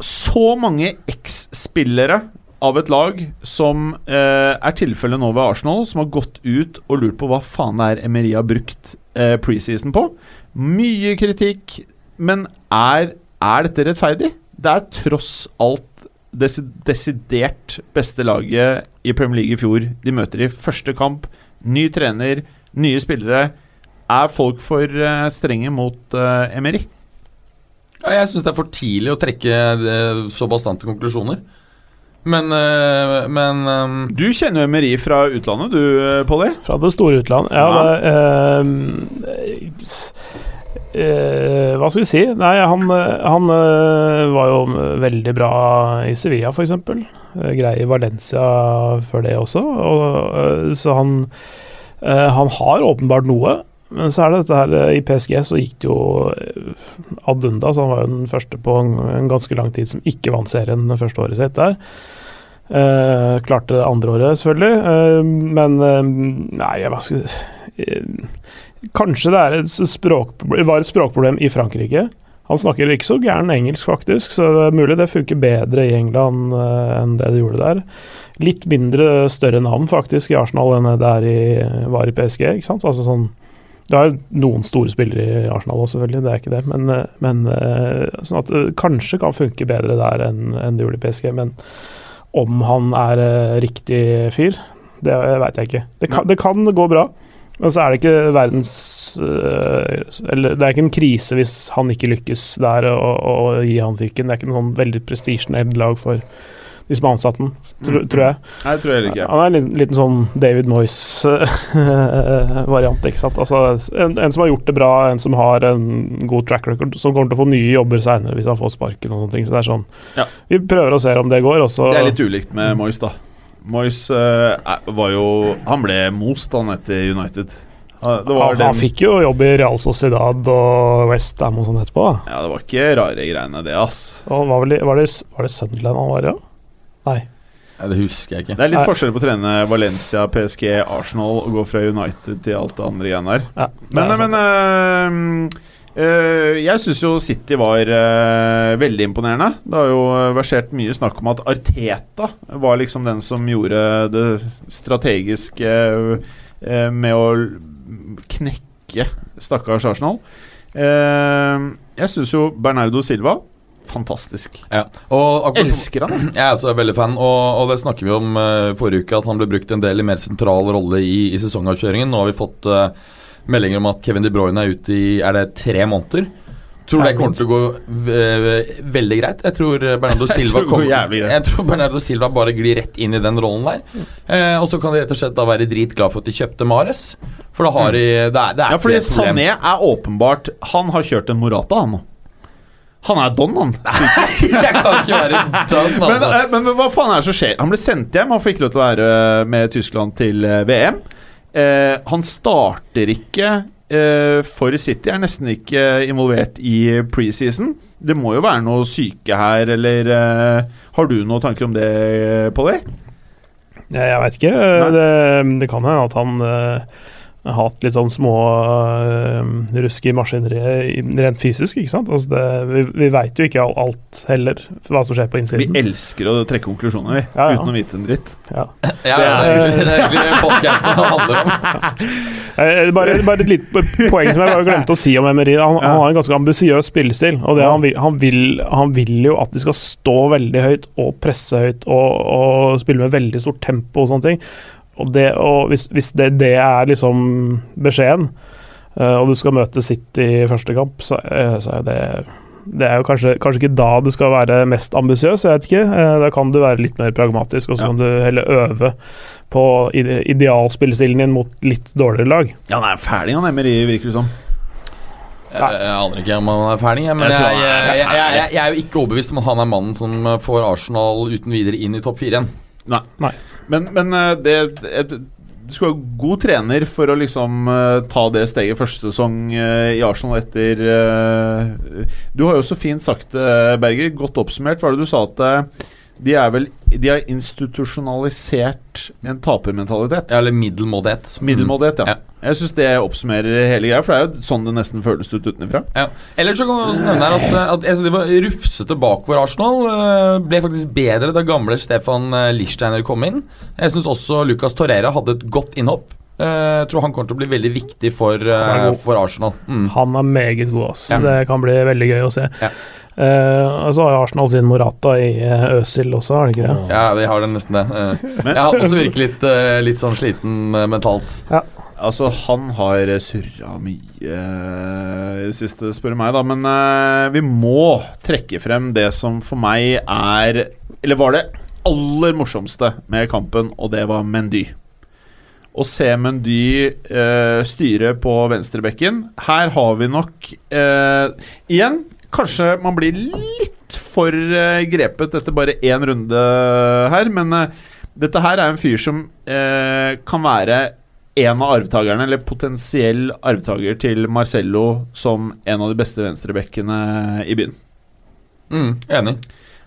så mange eks-spillere av et lag som eh, er tilfellet nå ved Arsenal, som har gått ut og lurt på hva faen det er Emery har brukt eh, preseason på. Mye kritikk, men er, er dette rettferdig? Det er tross alt desi desidert beste laget i Premier League i fjor de møter i første kamp. Ny trener, nye spillere. Er folk for eh, strenge mot uh, Emery? Ja, jeg syns det er for tidlig å trekke eh, så bastante konklusjoner. Men, eh, men um... Du kjenner jo Emery fra utlandet, du, eh, Polly. Fra det store utland. Ja, Ja. det uh, eh, Hva skal vi si? Nei, han, eh, han eh, var jo veldig bra i Sevilla, f.eks. Uh, grei i Valencia før det også. Og, eh, så han, eh, han har åpenbart noe. Men så er det dette her eh, I PSG så gikk det jo eh, ad undas. Han var jo den første på en, en ganske lang tid som ikke vant serien det første året sitt der. Eh, klarte det andre året, selvfølgelig. Eh, men eh, Nei, hva skal jeg eh, Kanskje det er et var et språkproblem i Frankrike. Han snakker ikke så gæren engelsk, faktisk, så det er mulig det funker bedre i England enn det det gjorde der. Litt mindre større navn faktisk i Arsenal enn det i, var i PSG. ikke sant? Altså sånn det er noen store spillere i Arsenal også, selvfølgelig, det er ikke det. Men, men sånn at det kanskje kan funke bedre der enn enn det gjorde i PSG. Men om han er eh, riktig fyr, det veit jeg ikke. Det kan, det kan gå bra. Men så er det ikke verdens øh, Eller det er ikke en krise hvis han ikke lykkes der å, og gi han fyken. Det er ikke noe sånn veldig prestisjenederlag for de som har ansatt den, tro, tror jeg. Nei, det tror jeg heller ikke. Han er en liten, liten sånn David Moyes-variant, ikke sant. Altså en, en som har gjort det bra, en som har en god track record, som kommer til å få nye jobber seinere hvis han får sparken og sånne ting. Så det er sånn Ja. Vi prøver å se om det går, og så Det er litt ulikt med Moyes, da. Moyes eh, var jo Han ble most, han, etter United. Det var, han, han fikk jo jobb i Real Sociedad og West Ham og sånn etterpå. da. ja, det var ikke rare greiene, det, ass. Og var, vel, var, det, var det Sunderland han var i? Ja? Nei. Det husker jeg ikke. Det er litt Nei. forskjell på å trene Valencia, PSG, Arsenal og gå fra United til alt det andre igjen der. Ja, Men, men øh, øh, jeg syns jo City var øh, veldig imponerende. Det har jo versert mye snakk om at Arteta var liksom den som gjorde det strategiske øh, med å knekke stakkars Arsenal. Jeg syns jo Bernardo Silva fantastisk. Ja. Akkurat, Elsker han. Jeg er også veldig fan, og, og det snakker vi om uh, forrige uke, at han ble brukt en del i mer sentral rolle i, i sesongavkjøringen. Nå har vi fått uh, meldinger om at Kevin De Bruyne er ute i er det tre måneder. Tror det kommer til å gå veldig greit. Jeg tror eh, Bernardo Silva tror kommer- jævlig greit. Jeg tror Bernardo Silva bare glir rett inn i den rollen der. Eh, og så kan de rett og slett da være dritglad for at de kjøpte Mares. For da har de Det er, det er Ja, fordi. Sané er åpenbart Han har kjørt en Morata, han nå. Han er don, han. jeg kan ikke være don. Men, altså. eh, men, hva faen er det som skjer? Han ble sendt hjem. Han får ikke lov til å være med Tyskland til eh, VM. Eh, han starter ikke eh, for City, er nesten ikke involvert i preseason. Det må jo være noe syke her, eller eh, Har du noen tanker om det, Polly? Jeg, veit ikke. Det, det kan hende at han eh, hatt litt sånn små uh, rusk i maskineriet rent fysisk, ikke sant. Altså det, vi vi veit jo ikke alt heller, hva som skjer på innsiden. Vi elsker å trekke konklusjoner, vi. Ja, ja. Uten å vite en dritt. Ja. Ja, ja, det er egentlig det, er det podkasten handler om. Eh, Bare, bare et lite poeng som jeg bare glemte å si om Emery. Han, han har en ganske ambisiøs spillestil. Og det han, vil, han, vil, han vil jo at de skal stå veldig høyt og presse høyt og, og spille med veldig stort tempo og sånne ting. Og, det, og hvis, hvis det, det er liksom beskjeden, eh, og du skal møte City i første kamp, så, eh, så er det det er jo kanskje, kanskje ikke da du skal være mest ambisiøs, jeg vet ikke. Eh, Da kan du være litt mer pragmatisk, og så Ja. kan du heller øve på ide idealspillestilen din mot litt dårligere lag. Ja, han er ferdig, han Emery, virker det som. Jeg, jeg aner ikke om han er ferdig, men Jeg jeg, jeg, er jeg, jeg, jeg, jeg er jo ikke overbevist om at han er mannen som får Arsenal uten videre inn i topp fire igjen. Nei. Nei. Men, men eh, det, et, Du skal ha god trener for å liksom uh, ta det steget første sesong uh, i Arsenal etter uh, Du har jo så fint sagt det, Berger. Godt oppsummert. Hva var det du sa at de er vel De har institusjonalisert en tapermentalitet. Eller middelmådighet. Middelmådighet, ja. Ja. Jeg syns det oppsummerer hele greia, for det er jo sånn det nesten føles ut utenfra. Ja. Eller så kan man også nevne at, eh, at jeg synes de var rufsete bakover Arsenal. eh, Ble faktisk bedre da gamle Stefan eh, Lichsteiner kom inn. Jeg syns også Lucas Torreira hadde et godt innhopp. Eh, Jeg tror han kommer til å bli veldig viktig for, Han for Arsenal. Mm. Han er meget god, ass. Ja. Det kan bli veldig gøy å se. Ja. Eh, og så har jo Arsenal sin Morata i uh, Øsil også, har de ikke det? Ja, de har det nesten det. Uh, Jeg har også virket litt, uh, litt sånn sliten eh, mentalt. Ja. altså han har surra mye eh, i det siste, spør du meg, da. Men eh, vi må trekke frem det som for meg er Eller var det aller morsomste med kampen, og det var Mendy. Å se Mendy eh, styre på venstrebekken Her har vi nok eh, Igjen, kanskje man blir litt for eh, grepet etter bare én runde her, men eh, dette her er en fyr som eh, kan være en av arvtakerne, eller potensiell arvtaker til Marcello som en av de beste venstrebekkene i byen. Mm, enig.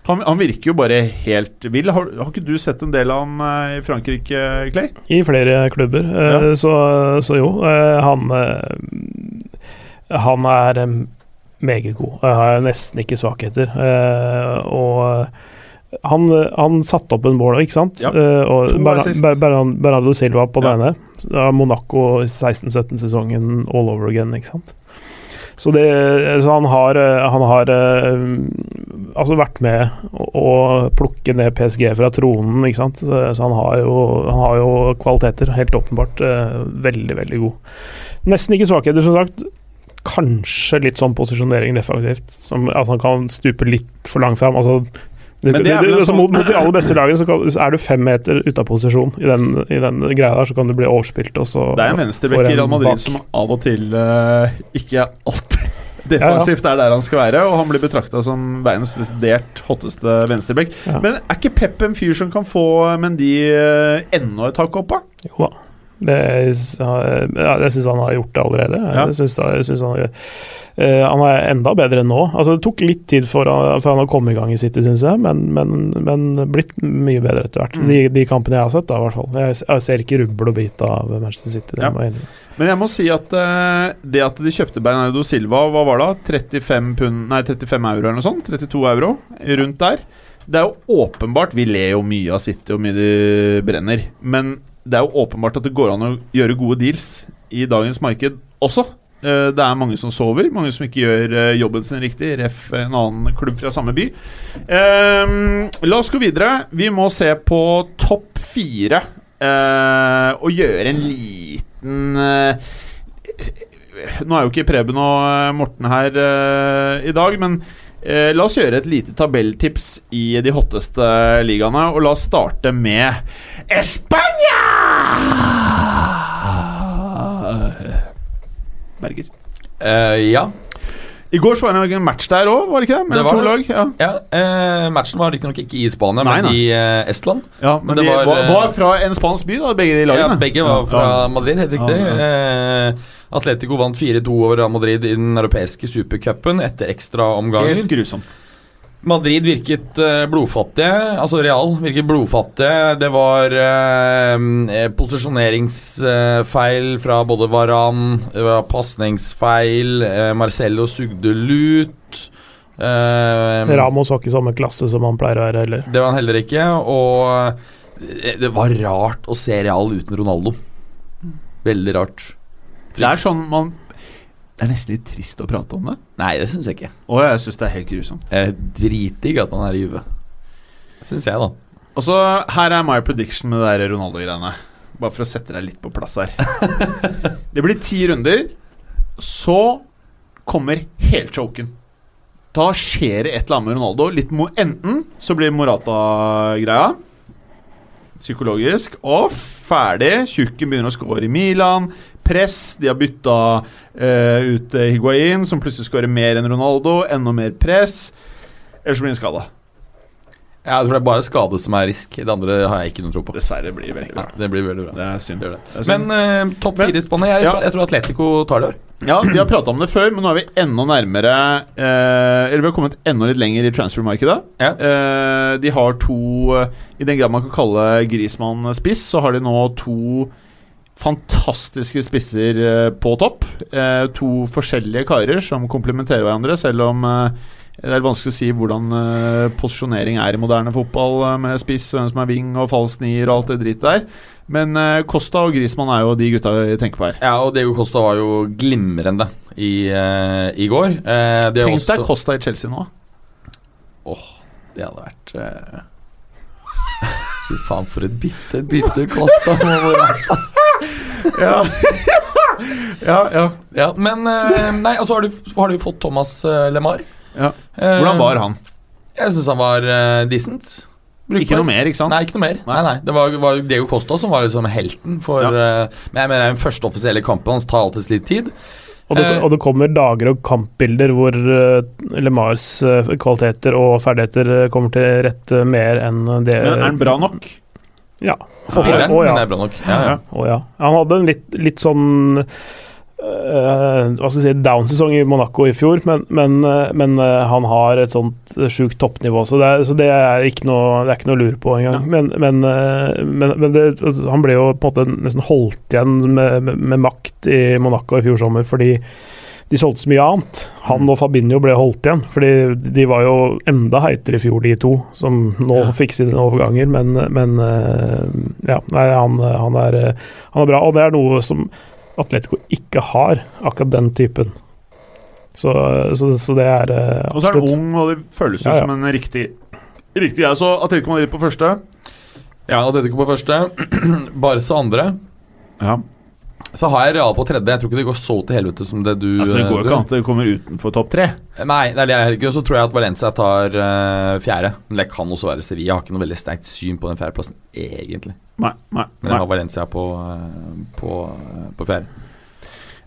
Han, han virker jo bare helt vill. Har, har ikke du sett en del av han eh, i Frankrike, Clay? I flere klubber. Ja. Så, så jo, han Han er meget god. Jeg har nesten ikke svakheter. eh, Og han, han satte opp en mål, ikke sant? Ja, Eh, og. Bernardo Silva på Ja. denne. ene. Monaco 16-17-sesongen all over again, ikke sant? Så, det, så han har, eh, han har eh, altså vært med å, å plukke ned PSG fra tronen, ikke sant. Så, han, har jo, han har jo kvaliteter, helt åpenbart. eh, veldig, veldig god. Nesten ikke svakheter, som sagt. Kanskje litt sånn posisjonering defensivt. Som, at han kan stupe litt for langt fram. Altså, det, det det, altså, mot, mot de aller beste lagene så, kan, så er du fem meter ute av posisjon i den, i den greia der, så kan du bli overspilt, og så Det er en venstrebekk i Real Madrid bak. som av og til uh, ikke alltid defensivt er der han skal være, og han blir betrakta som verdens desidert hotteste venstrebekk. Ja. Men er ikke Pep en fyr som kan få Mendy uh, enda et hakk opp, da? Jo da. Det, ja, jeg syns han har gjort det allerede. Ja. Jeg synes, jeg synes han, uh, han er enda bedre enn nå. Altså, det tok litt tid for, for han å komme i gang i City, syns jeg, men, men, men blitt mye bedre etter hvert. Mm. De, de kampene jeg har sett, da, i hvert fall. Jeg, jeg ser ikke rubbel og bit av Manchester City. Ja. Men jeg må si at uh, det at de kjøpte Bernardo Silva, hva var det? 35, pund, nei, 35 euro eller noe sånt? 32 euro? Rundt der. Det er jo åpenbart Vi ler jo mye av City og mye de brenner. Men det er jo åpenbart at det går an å gjøre gode deals i dagens marked også. Eh, Det er mange som sover, mange som ikke gjør eh, jobben sin riktig. Ref en annen klubb fra samme by. Ehm, la oss gå videre. Vi må se på topp fire eh, og gjøre en liten Nå er jo ikke Preben og Morten her i dag, men eh, la oss gjøre et lite tabelltips i de hotteste ligaene. Og la oss starte med Spania! Berger. Eh, ja. I går så var det en match der òg, var det ikke det? Det var to det. lag. Ja, ja eh, matchen var riktignok ikke i Spania, Nei, men i eh, Estland. ja men, Men det de var, var, eh, fra en spansk by, da, begge de lagene. Ja, begge var fra. Madrid, helt riktig. Ja, Eh, Atletico vant 4-2 over Real Madrid i den europeiske supercupen etter ekstraomganger. Helt grusomt. Madrid virket eh, blodfattige, altså Real virket blodfattige. Det var eh, posisjoneringsfeil fra både Varan, pasningsfeil, eh, Marcello sugde lut. Eh, Ramos var ikke samme klasse som han pleier å være heller. det var han heller ikke, og eh, det var rart å se Real uten Ronaldo. Veldig rart. Det er sånn man Det er nesten litt trist å prate om det. Nei, det syns jeg ikke. Og jeg syns det er helt grusomt. Jeg er dritdigg at han er i Juve. Syns jeg, da. Og så Her er my prediction med det der Ronaldo-greiene. Bare for å sette deg litt på plass her. det blir ti runder. Så kommer helchoken. Da skjer det et eller annet med Ronaldo. Litt mo enten så blir Morata-greia psykologisk. Og ferdig. Tjukken begynner å score i Milan. Press. De har bytta eh, ut Higuain, som plutselig skårer mer enn Ronaldo. Enda mer press. Ellers blir han skada. Ja, det er bare skade som er risk. Det andre har jeg ikke noe tro på. Dessverre blir det veldig Ja, bra. det blir veldig bra. Det er synd. Det. Det er synd. Men uh, topp fire i spannet. jeg, Ja. tror, jeg tror Atletico tar det. Ja, vi har prata om det før, men nå er vi enda nærmere uh, Eller vi har kommet enda litt lenger i transfermarkedet. Ja. Uh, de har to I den grad man kan kalle Grismann spiss, så har de nå to fantastiske spisser eh, på topp. Eh, to forskjellige karer som komplementerer hverandre, selv om eh, det er vanskelig å si hvordan posisjonering er i moderne fotball, med spiss, hvem som er wing og falsk nier og alt det dritet der. Men Costa og Grismann er jo de gutta vi tenker på her. Ja, og Diego Costa var jo glimrende i, i går. Eh, det, Tenk deg Costa i Chelsea nå. Åh, det hadde vært eh, Fy faen, for et bitte, bitte Costa med Morata. Ja. ja, ja. Ja, men eh, Nei, og så har, du- har du fått Thomas eh, LeMar. Ja. Eh, Hvordan var han? Jeg syns han var uh, decent. Brukbar. Ikke noe mer, ikke sant? Nei, ikke noe mer. Nei, nei, Det var, var Diego Costa som var liksom helten for Ja. uh, Men jeg mener den første offisielle kampen hans tar alltid litt tid. Og det, og det kommer dager og kampbilder hvor LeMars kvaliteter og ferdigheter kommer til rette mer enn det Men er han bra nok? Ja. Spilleren, Å, ja. er bra nok. Ja, ja. Å ja. Han hadde en litt, litt sånn Uh, Hva skal jeg si down-sesong i Monaco i fjor, men, men, uh, men uh, han har et sånt sjukt toppnivå, så, det er, så det, er ikke noe, det er ikke noe å lure på engang. Men, eh, men, men det, altså, han ble jo på en måte nesten holdt igjen med, med, med makt i Monaco i fjor sommer, fordi de solgte så mye annet. Han og Fabinho ble holdt igjen, fordi de var jo enda heitere i fjor, de to, som nå Ja. fikk sine overganger. Men, men eh, ja, nei, han, han, er, eh, han er bra, og det er noe som Atletico ikke har, akkurat den typen. Så, så, så det er absolutt Og så er han ung, og det føles jo Ja, ja. som en riktig Riktig, ja, Så Atletico Madrid på første. ja Atletico på første. Barca andre. Ja, Så har jeg Real på tredje. Jeg tror ikke det går så til helvete som det du altså Det går ikke an at det kommer utenfor topp tre. Nei, det er det jeg ikke. Så tror jeg at Valencia tar uh, fjerde. Men det kan også være Sevilla. Jeg har ikke noe veldig sterkt syn på den fjerdeplassen, egentlig. Nei, nei, Men nei. jeg har Valencia på, eh, på, eh, på fjerde.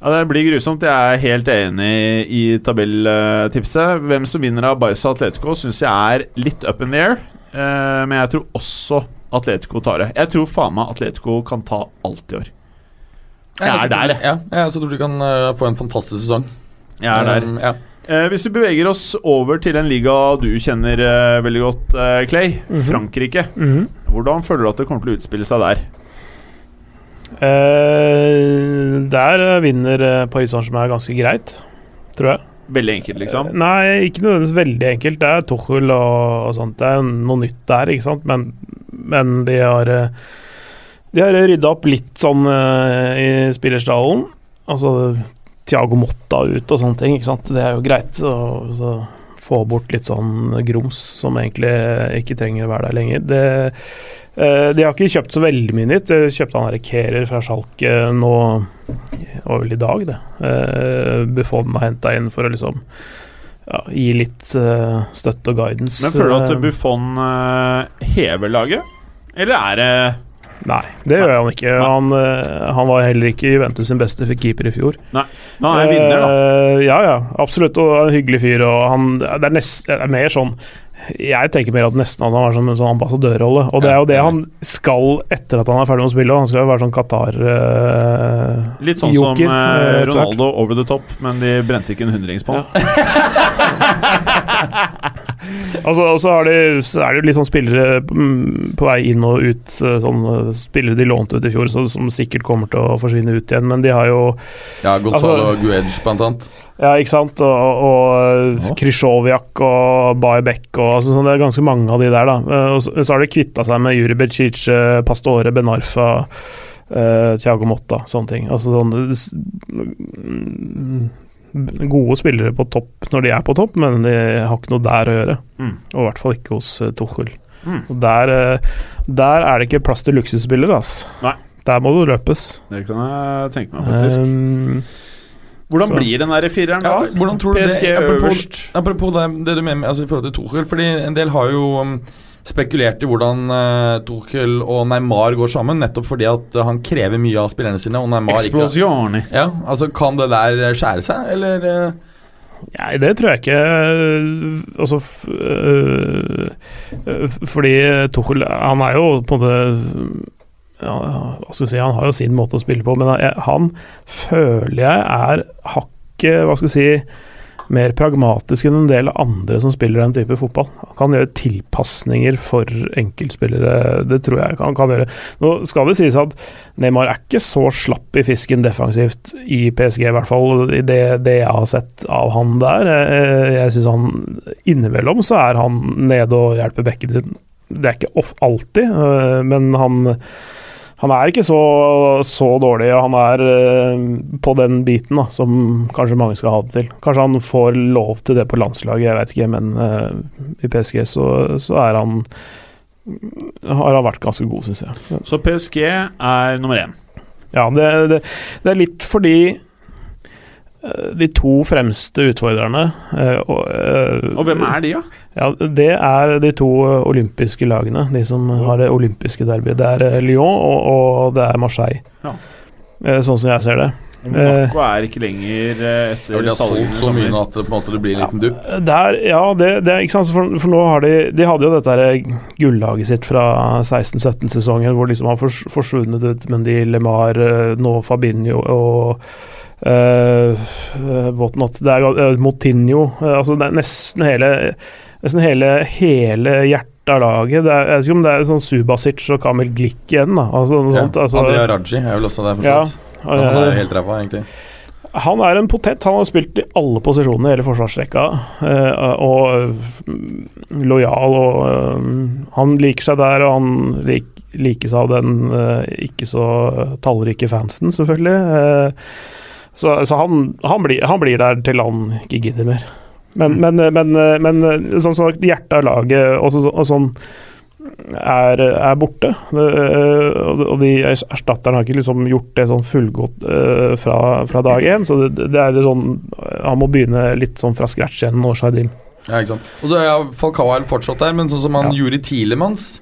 Ja, Det blir grusomt. Jeg er helt enig i tabelltipset. Hvem som vinner av Barca Atletico, syns jeg er litt up in the air. Eh, men jeg tror også Atletico tar det. Jeg tror faen meg Atletico kan ta alt i år. Jeg er der, jeg. Ja, jeg så tror du kan uh, få en fantastisk sesong. Jeg er der. Um, ja. Eh, hvis vi beveger oss over til en liga du kjenner eh, veldig godt, eh, Clay. Mhm. Frankrike. Mhm. Hvordan føler du at det kommer til å utspille seg der? Eh, Der eh, vinner Paris Saint-Germain ganske greit, tror jeg. Veldig enkelt, liksom. Nei, ikke nødvendigvis veldig enkelt. Det er Tuchel og, og sånt. Det er noe nytt der, ikke sant. Men, men de har De har rydda opp litt sånn eh, i spillerstallen. Altså Thiago Motta ut og sånne ting, ikke sant. Det er jo greit. Så, så få bort litt sånn grums som egentlig ikke trenger å være der lenger. Det, eh, de har ikke kjøpt så veldig mye nytt. De kjøpte han Kerer fra Schalke nå det var vel i dag, det. Uh, Buffon har henta inn for å liksom ja, gi litt eh, støtte og guidance. Men føler du at eh, Buffon eh, hever laget? Eller er det Nei, det gjør han ikke. Han, eh, han var heller ikke Juventus sin beste keeper i fjor. Men han er vinner, da. Eh, ja, ja, absolutt. Og en hyggelig fyr. Og han, det, er nest, det er mer sånn Jeg tenker mer at nesten at han var som en sånn ambassadørrolle. Og det er jo det han skal etter at han er ferdig med å spille. Han skal jo være sånn Qatar eh, Litt sånn joker, som hvert. Ronaldo over the top, men de brente ikke en hundrings på han. Altså, og så er det jo litt sånn spillere mm, på vei inn og ut, eh, sånn eh, spillere de lånte ut i fjor, så, som sikkert kommer til å forsvinne ut igjen. Men de har jo ja, Gonzalo Altså- Guedj, blant annet. Ja, ikke sant. Og, og Krysjovjak og Baebek og altså, sånn, Det er ganske mange av de der, da. Eh, Og så, så har de kvitta seg med Juri Becic, Pastore, Benarfa, uh, Thiago Motta, sånne ting. Altså sånn Gode spillere på topp når de er på topp, men de har ikke noe der å gjøre. Mm. Og i hvert fall ikke hos uh, Tuchel. Mm. Og der, eh, der er det ikke plass til luksusspillere, altså. Nei. Der må du løpes. Det kan jeg tenke meg, faktisk. Um, Hvordan så- blir den der fireren, Ja, hvordan tror du PSG det apropos, øverst. apropos det, det du mener med altså, i forhold til Tuchel, fordi en del har jo um, spekulert i hvordan uh, Tuchel og Neymar går sammen, nettopp fordi at uh, han krever mye av spillerne sine, og Neymar ikke Ja, altså Kan det der skjære seg, eller? Nei, det tror jeg ikke. Altså øh, Fordi Tuchel Han er jo på en måte ja, hva skal jeg si, Han har jo sin måte å spille på, men han føler jeg er hakket Hva skal jeg si mer pragmatisk enn en del andre som spiller den type fotball. Han kan gjøre tilpasninger for enkeltspillere, det tror jeg han kan gjøre. Nå skal det sies at Neymar er ikke så slapp i fisken defensivt i PSG, i hvert fall i det, det jeg har sett av han der. Eh, Jeg syns han innimellom så er han nede og hjelper bekken sin. Det er ikke off alltid, eh, men han han er ikke så, så dårlig, og han er eh, på den biten da, som kanskje mange skal ha det til. Kanskje han får lov til det på landslaget, jeg vet ikke, men uh, i PSG så, så er han har han vært ganske god, syns jeg. Så PSG er nummer én. Ja, det, det, det er litt fordi de to fremste utfordrerne eh, og, eh, Og hvem er de, da? Ja, Det er de to eh, olympiske lagene, de som har det olympiske derbyet. Det er eh, Lyon og, og det er Marseille. Ja. Eh, Sånn som jeg ser det. Monaco er ikke lenger etter Ja, de har solgt så mye at det, på en måte, det blir en liten dupp. Der, ja, det, det er ikke sant, for, for nå har de De hadde jo dette her gullaget sitt fra 16-17-sesongen, hvor de liksom har forsvunnet ut Mendy, Lemar, eh, nå Fabinho og uh, whatnot. Det er uh, Motinho uh, Altså det er nesten hele Nesten hele, hele hjertet av laget. Det er, jeg vet ikke om det er sånn Subasic og Kamil Glick igjen, da. Altså, Ja. sånt, altså, Andrea Raji er vel også der, Ja, forstått. Han er eh, jo helt ræva, egentlig. han er en potet. Han har spilt i alle posisjoner i hele forsvarsrekka. eh, og mm, lojal og eh, Han liker seg der, og han lik, seg av den eh, ikke så tallrike fansen, selvfølgelig. Eh, så så han, han, blir, han blir der til han ikke gidder mer. Men, men, men, men sånn som hjertet av laget og, så, og sånn er, er borte. Eh, og de erstatterne har ikke liksom gjort det sånn fullgodt eh, fra, fra dag én. Så det, det er sånn Han må begynne litt sånn fra scratch igjen nå, Shardim. Ja, ikke sant. Og så er Falcao er fortsatt der, men sånn som han Ja. i Tilemans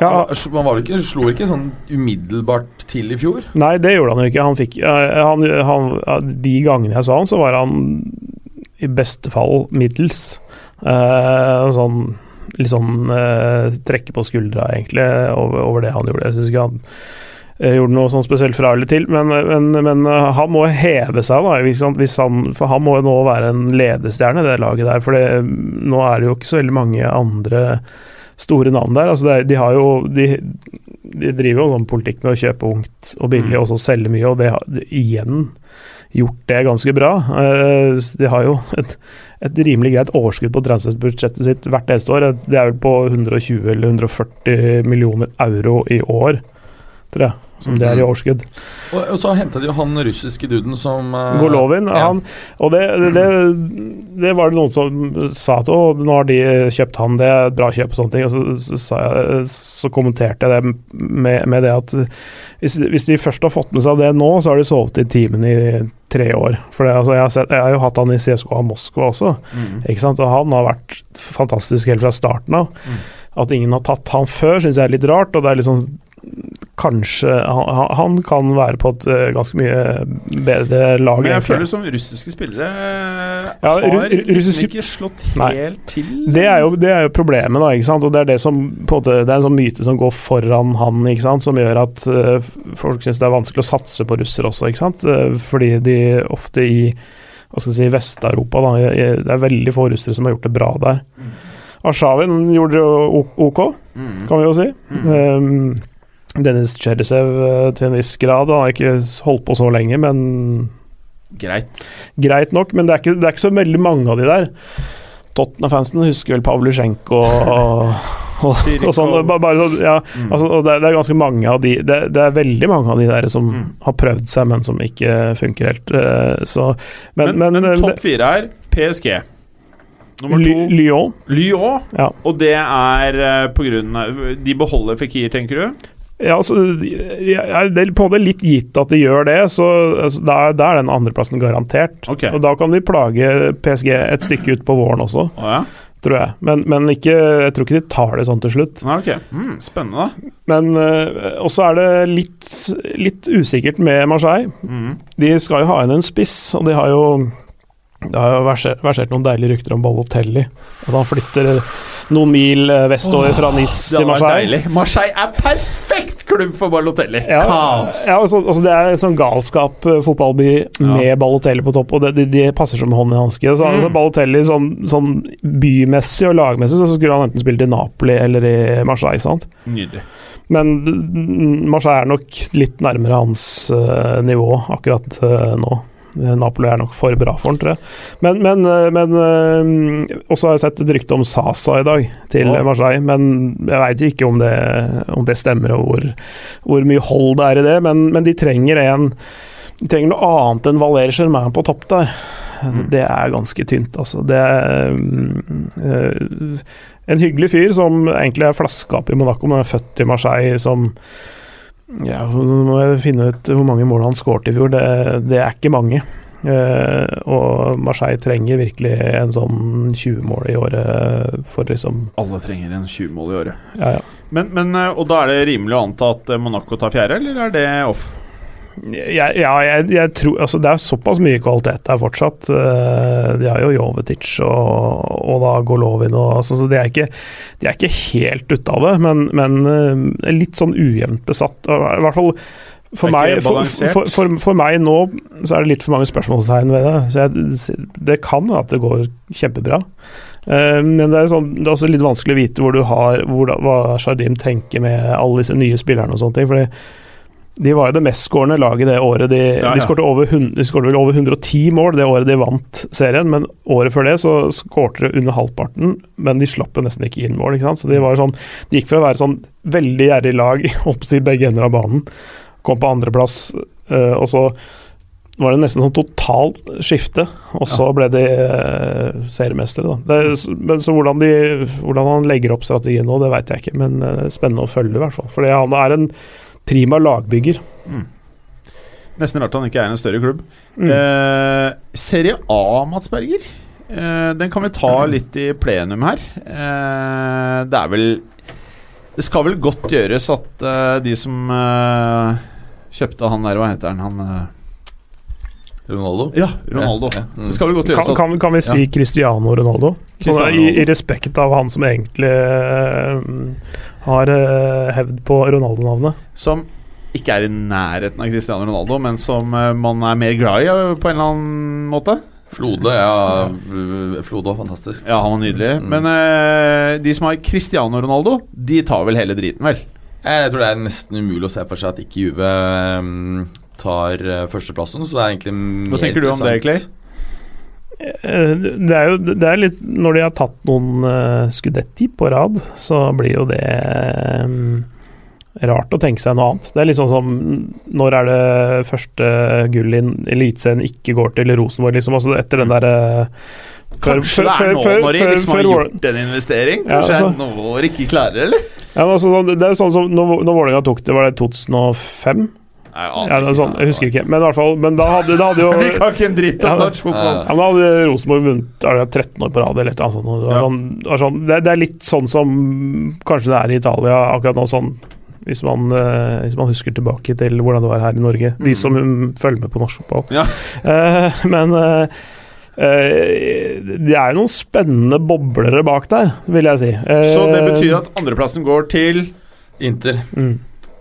Ja. Man var ikke, slo ikke sånn umiddelbart til i fjor? Nei, det gjorde han jo ikke. Han fikk eh, han, han, De gangene jeg sa han, så var han i beste fall middels. Eh, sånn litt sånn eh, trekke på skuldra, egentlig, over, over det han gjorde. Jeg syns ikke han eh, gjorde noe sånn spesielt fra eller til, men, men, men eh, han må heve seg, da. Hvis han, hvis han, for han må jo nå være en ledestjerne i det laget der. For det, nå er det jo ikke så veldig mange andre store navn der. Altså er- de har jo de, de driver jo sånn politikk med å kjøpe ungt og billig, og så selge mye, og det har de, igjen gjort det ganske bra. Eh, de har jo et, et rimelig greit overskudd på transferbudsjettet sitt hvert eneste år. Det er vel på 120 eller 140 millioner euro i år, tror jeg, som det er i overskudd. Og, og så henta de jo han russiske duden som uh, Golovin, ja. han, og det, det, det var det noen som sa at å, nå har de kjøpt han, det er et bra kjøp og sånne ting. Og så, så, sa jeg, så kommenterte jeg det med, med det at hvis, hvis de først har fått med seg det nå, så har de sovet i timen i tre år. For det, altså, jeg, har sett, jeg har jo hatt han i CSKA Moskva også, Mm. ikke sant? og han har vært fantastisk helt fra starten av. At ingen har tatt han før, syns jeg er litt rart. og det er litt sånn Kanskje han, han kan være på et eh, ganske mye bedre lag. Men jeg egentlig. føler som russiske spillere eh, Ja, har liksom russiske- ikke slått Nei. helt til. Det er, jo, det er jo problemet, da. ikke sant? Og det er det som måte, det er en sånn myte som går foran han, ikke sant? som gjør at uh, folk syns det er vanskelig å satse på russere også. ikke sant? Fordi de ofte i hva skal jeg si, Vest-Europa da, Det er veldig få russere som har gjort det bra der. Arshavin gjorde det jo ok, Mm. kan vi jo si. Um, Dennis Cheresev eh, til en viss grad. Han har ikke holdt på så lenge, men Greit. greit nok, men det er, ikke, det er ikke så veldig mange av de der. Tottenham-fansen husker vel Pavlusjenko og, og, og sånn. Bare, bare, sånn, ja, Mm. altså, og det, det er ganske mange av de det, det er veldig mange av de der som Mm. har prøvd seg, men som ikke funker helt. eh, Så, men, Men, men, men, eh, topp fire er PSG. Nummer to Lyon Lyon. Ja. Og det er på grunn av De beholder Fikir, tenker du? Ja, altså, jeg er det- på måte litt gitt at de gjør det, så altså, da, da er den andreplassen garantert. Okay. Og da kan de plage PSG et stykke ut på våren også, oh, ja? tror jeg. Men, men ikke, jeg tror ikke de tar det sånn til slutt. Ah, ok. Mm, spennende. Men uh, også er det litt, litt usikkert med Marseille. Mm. De skal jo ha inn en spiss, og de har jo det har jo versert, noen deilige rykter om Balotelli. At han flytter noen mil eh, vestover fra Nis Det til Marseille. deilig. Marseille er perfekt klubb for Balotelli! Ja, Kaos! ja altså, altså Det er en sånn galskap eh, fotballby med Balotelli på topp, og det, de, de passer som hånd i hanske. Så, Mm. altså, Balotelli sånn, sånn bymessig og lagmessig så skulle han enten spilt i Napoli eller i Marseille. sant? Nydelig. Men mm, Marseille er nok litt nærmere hans uh, nivå akkurat uh, nå. Eh, Napoli er nok for bra for han, tror jeg. Men, men, eh, men eh, også har jeg sett et rykte om Sasa i dag, til Ja. Marseille. Men jeg veit ikke om det, om det stemmer, og hvor, hvor mye hold det er i det. Men, men de trenger en de trenger noe annet enn Valer Germain på topp der. Det er ganske tynt, altså. Det er mm, eh, en hyggelig fyr som egentlig er flaska opp i Monaco, men er født i Marseille, som Ja, Nå må jeg finne ut hvor mange mål han skåret i fjor. Det, det er ikke mange. Eh, og Marseille trenger virkelig en sånn 20 mål i året for liksom Alle trenger en 20 mål i året. Ja, ja. Men, men, eh, og da er det rimelig å anta at eh, Monaco tar fjerde, eller er det off? Jeg, ja, jeg, jeg tror Altså, det er såpass mye kvalitet der fortsatt. Eh, De har jo Jovetic og, og da Golovin og altså, så de er ikke, de er ikke helt ute av det, men, men eh, litt sånn ujevnt besatt. I hvert fall for meg, for, for, for, for meg nå så er det litt for mange spørsmålstegn ved det. Så jeg, det kan at det går kjempebra. Eh, men det er, sånn, det er også litt vanskelig å vite hvor du har hvor, hva Shardim tenker med alle disse nye spillerne og sånne ting. Fordi de var jo det mestskårende laget det året. De, Ja, ja. de skårte over, over 110 mål det året de vant serien, men året før det så skårte de under halvparten, men de slapp nesten ikke inn mål. ikke? Så De var sånn, de gikk fra å være sånn veldig gjerrig lag i begge ender av banen, kom på andreplass, eh, og så var det nesten sånn totalt skifte, og så ble de eh, seriemestere. da. Det, men så hvordan, de, hvordan han legger opp strategien nå, det veit jeg ikke, men eh, spennende å følge i hvert fall. Fordi han er en prima lagbygger. Nesten rart han ikke er en større klubb. Mm. Eh, Serie A, Mats Berger. Eh, den kan vi ta litt i plenum her. Eh, det er vel Det skal vel godt gjøres at eh, de som eh, kjøpte han der, hva heter han? Han eh, Ronaldo? Ja, Ronaldo. Ja, ja. Mm. Det skal vel godt gjøres Kan, kan, kan vi si Cristiano Ronaldo? Cristiano i, Ronaldo. I respekt av han som egentlig uh, har uh, hevd på Ronaldo-navnet. Som ikke er i nærheten av Cristiano Ronaldo, men som uh, man er mer glad i på en eller annen måte. Flode, ja. Flode var fantastisk. Ja, han var nydelig. Mm. Men de som har Cristiano Ronaldo, de tar vel hele driten, vel? Jeg tror det er nesten umulig å se for seg at ikke Juve øhm, tar øh, førsteplassen, så det er egentlig mer Hva tenker du om det, Clay? Eh, Det er jo det er litt Når de har tatt noen uh, skudetti på rad, så blir jo det um, rart å tenke seg noe annet. Det er litt sånn som Når er det første gull i Eliteserien ikke går til Rosenborg, liksom? Altså etter den derre Kanskje det er nå når de liksom har gjort en investering? Ja, Kanskje altså- er nå ikke klarer, eller? Ja, altså, det er sånn som Når, når Vålerenga tok det, var det 2005? Ja, sånn, jeg husker ikke, men i hvert fall Men da hadde, da hadde jo Vi kan ikke en dritt om norsk fotball. Ja, men da hadde Rosenborg vunnet er det 13 år på rad, eller eller sånt. Det, Ja. sånn, det, sånn, det, det er litt sånn som kanskje det er i Italia akkurat nå, sånn hvis man, eh, hvis man husker tilbake til hvordan det var her i Norge. De som um, følger med på norsk fotball. Ja. Eh, men eh, eh, det er jo noen spennende boblere bak der, vil jeg si. Eh, Så det betyr at andreplassen går til Inter. mm,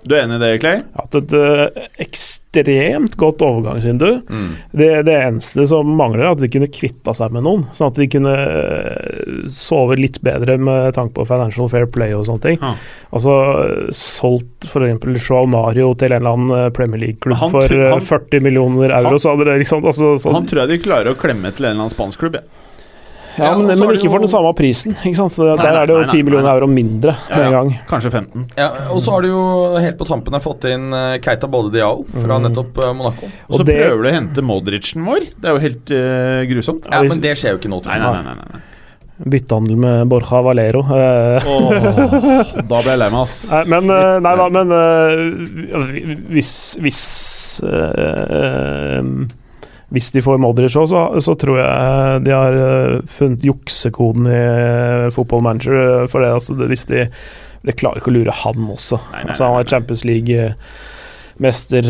Du er enig i det, Clay? Hatt et uh, ekstremt godt overgangsvindu. Mm. Det, det eneste som mangler, er at de kunne kvitta seg med noen. Sånn at de kunne eh, sove litt bedre med tanke på financial fair play og sånne ting. Ah. Altså solgt f.eks. Joao Mario til en eller annen eh, Premier League-klubb for eh, han- 40 millioner euro, Han- så hadde det liksom altså, sånn, Han tror jeg de klarer å klemme til en eller annen spansk klubb. Ja. Ja, men, Ja, men ikke jo... for den samme prisen. Ikke sant? Så Nei, der er det jo nei, nei, 10 millioner nei. euro mindre Ja, med en ja. gang. Kanskje 15. Ja, og så har du jo helt på tampen her fått inn øh, Keita Bode Diao fra Mm. nettopp øh, Monaco. Og så det- prøver du å hente Modricen vår. Det er jo helt uh, grusomt. Ja, Men det skjer jo ikke nå. tror jeg. nei, nei. nei, nei. Byttehandel med Borja Valero. oh, da ble jeg lei meg, ass. Nei, men, eh, nei da, men eh, hvis Hvis eh, eh, Hvis de får Modric òg, så, så tror jeg de har eh, funnet juksekoden i eh, Football Manager. eh, For det, altså, hvis de De klarer ikke å lure han også. Nei, nei, altså, han er Champions League-mester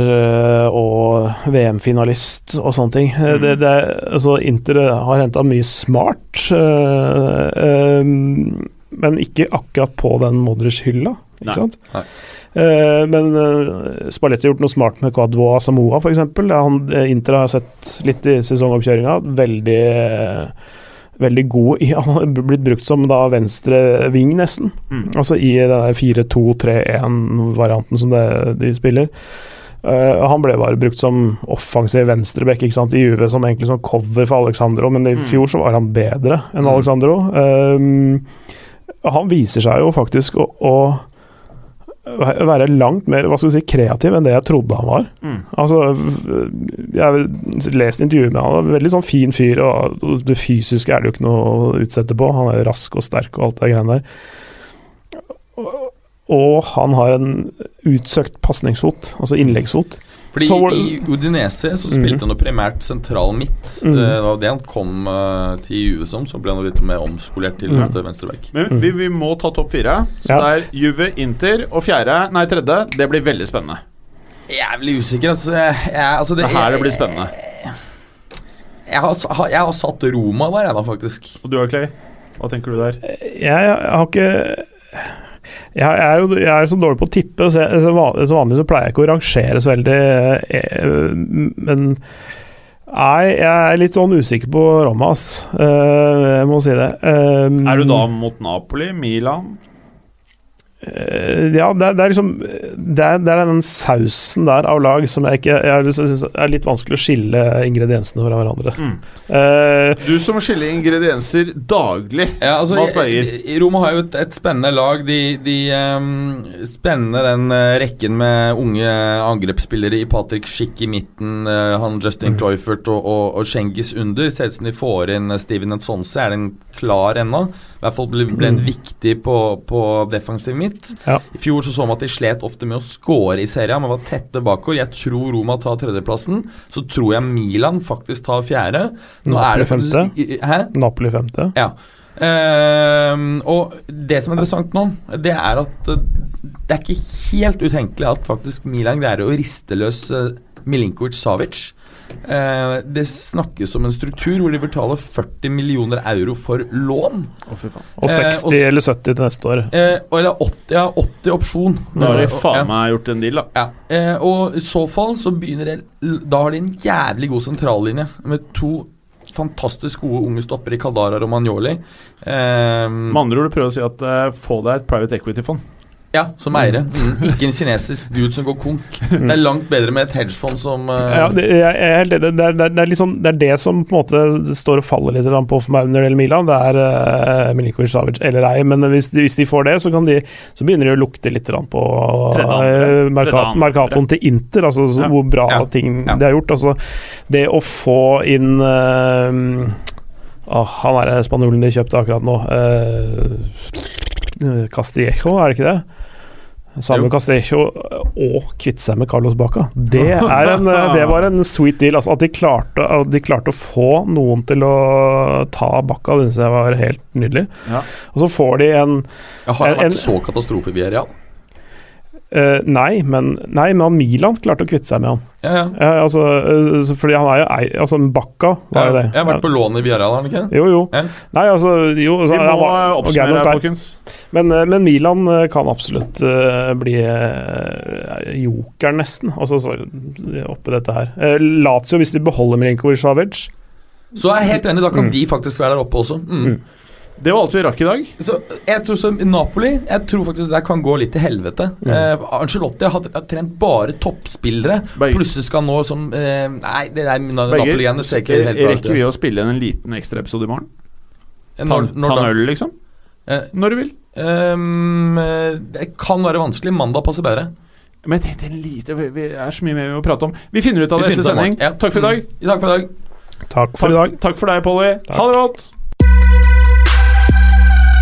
og VM-finalist og sånne ting. Eh, Mm. Det, det, altså, Inter har henta mye smart, øh, øh, men ikke akkurat på den Modric-hylla. Nei. Sant? Nei. Eh, men uh, Spalletti har gjort noe smart med Quadvo Samoa, f.eks. Ja, Inter har sett litt i sesongoppkjøringa. Veldig eh, Veldig god i, Han har blitt brukt som da venstre ving, nesten. Mm. Altså i den 4-2-3-1-varianten som det, de spiller. Uh, han ble bare brukt som offensiv venstreback ikke sant, i UV, som egentlig som cover for Alexandro, men i Mm. fjor så var han bedre enn Mm. Alexandro. Eh, han viser seg jo faktisk å, å være langt mer hva skal vi si, kreativ enn det jeg trodde han var. Mm. Altså, jeg har lest intervjuer med han, veldig sånn fin fyr, og det fysiske er det jo ikke noe å utsette på. Han er rask og sterk og alt det greiene der. Og, og han har en utsøkt pasningsfot, altså innleggsfot. Fordi Så i Udinese så spilte spilte han jo primært sentral midt. Mm. Det var det han kom uh, til Juve som, så ble han litt mer omskolert til Mhm. mm. venstreback. Men vi, vi må ta topp fire. Så Ja. det er Juve, Inter og fjerde, nei tredje. Det blir veldig spennende. Jævlig usikker, altså. Jeg, altså Det er her det blir spennende. Jeg har, jeg har satt Roma der, jeg, da, faktisk. Og du da, Clay? Hva tenker du der? Jeg, jeg har ikke jeg, jeg er jo jeg er så dårlig på å tippe, så, jeg, så, vanlig, så vanlig så pleier jeg ikke å rangere så veldig. eh, Men nei, jeg er litt sånn usikker på Roma, ass. Eh, Jeg må si det. Eh, Er du da mot Napoli? Milan? Eh, Ja, det er, det er liksom det er, det er den sausen der av lag som jeg ikke Jeg synes er litt vanskelig å skille ingrediensene fra hverandre. Mm. Uh, Du som skiller ingredienser daglig. Ja, altså, Mads Berger. i- i- Roma har jo et, et spennende lag. De, de um, spenner den eh, rekken med unge angrepsspillere i Patrick Schick i midten, uh, han Justin. Cloyfert og, og, og Schengis under. Ser ut som de får inn Steven Nsonse. Er den klar ennå? I hvert fall ble, ble en Mhm. viktig på, på defensiv midt. Ja. I fjor så så man at de slet ofte med å score i serien, men var tette bakover. Jeg tror Roma tar tredjeplassen. Så tror jeg Milan faktisk tar fjerde. Nå Napoli det femte. Hæ? Napoli femte. Ja. Uh, og det som er interessant nå, det er at eh, det er ikke helt utenkelig at faktisk Milan greier å riste løs uh, Milinkovic Savic. Eh, det snakkes om en struktur hvor de betaler 40 millioner euro for lån. Oh, fy faen. Og Eh, 60 og eller 70 til neste år. Eh, eller 80, ja, 80 opsjon. Da har de Eh, faen meg gjort en deal, da. Ja, eh, og i så fall så begynner de Da har de en jævlig god sentrallinje med to fantastisk gode unge stoppere i Caldara og Romagnoli. Eh, Med andre ord, du prøver å si at eh, få deg et private equity-fond. Ja, som eiere. Mm, ikke en kinesisk dude som går konk. Det er langt bedre med et hedgefond som uh... Ja, det, jeg er helt enig. Det, er- det, det, liksom, det er det som på en måte står og faller litt på for meg når det gjelder Milan. Det er uh, Milinkovic Savic eller ei, men hvis hvis de får det, så, kan de, så begynner de å lukte litt på uh. Merkatoen til Inter, altså så, Ja. hvor bra Ja. ting Ja. de har gjort. Altså, det å få inn uh, oh, Han er spanjolen de kjøpte akkurat nå. Uh, Castillejo, er det ikke det? Samuel Castello og kvitte seg med Carlos Baca. Det, er en, eh, det var en sweet deal. Altså, at, de klarte, at de klarte å få noen til å ta Baca, det synes jeg var helt nydelig. Ja. Og så får de en ja, Har det en- vært så katastrofe i Villarreal? Eh, nei, men, nei, men han Milan klarte å kvitte seg med han. Ja, ja. Uh, altså, uh, fordi han er jo ei, altså Bakka var jo det. Jeg har vært på lån i Villarreal, har han ikke? Jo, jo. Ja. Nei, altså, jo altså, Vi må han var- oppsummere her, er- folkens. Men, eh, men Milan kan absolutt bli uh, joker, nesten. Altså så, oppi dette her. Uh, Lazio, hvis de beholder Milinkovic Savic Så er jeg helt enig, da kan Mm. de faktisk være der oppe også. Mm. Mm. Det var alt vi rakk i dag. Så jeg tror som Napoli Jeg tror faktisk det der kan gå litt til helvete. Mm. Eh, Ancelotti har, har trent bare toppspillere. Plutselig skal nå som eh, Nei, det der Begge, Napoli-greiene ser ikke helt bra ut. rekker vi å spille inn en liten ekstraepisode i morgen? Ta, Når, når ta en øl, liksom? Eh, Når du vil. ehm, eh, det kan være vanskelig. Mandag passer bedre. Men jeg tenkte lite Vi vi er så mye mer vi må prate om. Vi finner ut av det etter sending. Ja. Takk for i dag. Mm. Takk for i dag. Takk for i dag. Takk for deg, Polly. Ha det godt.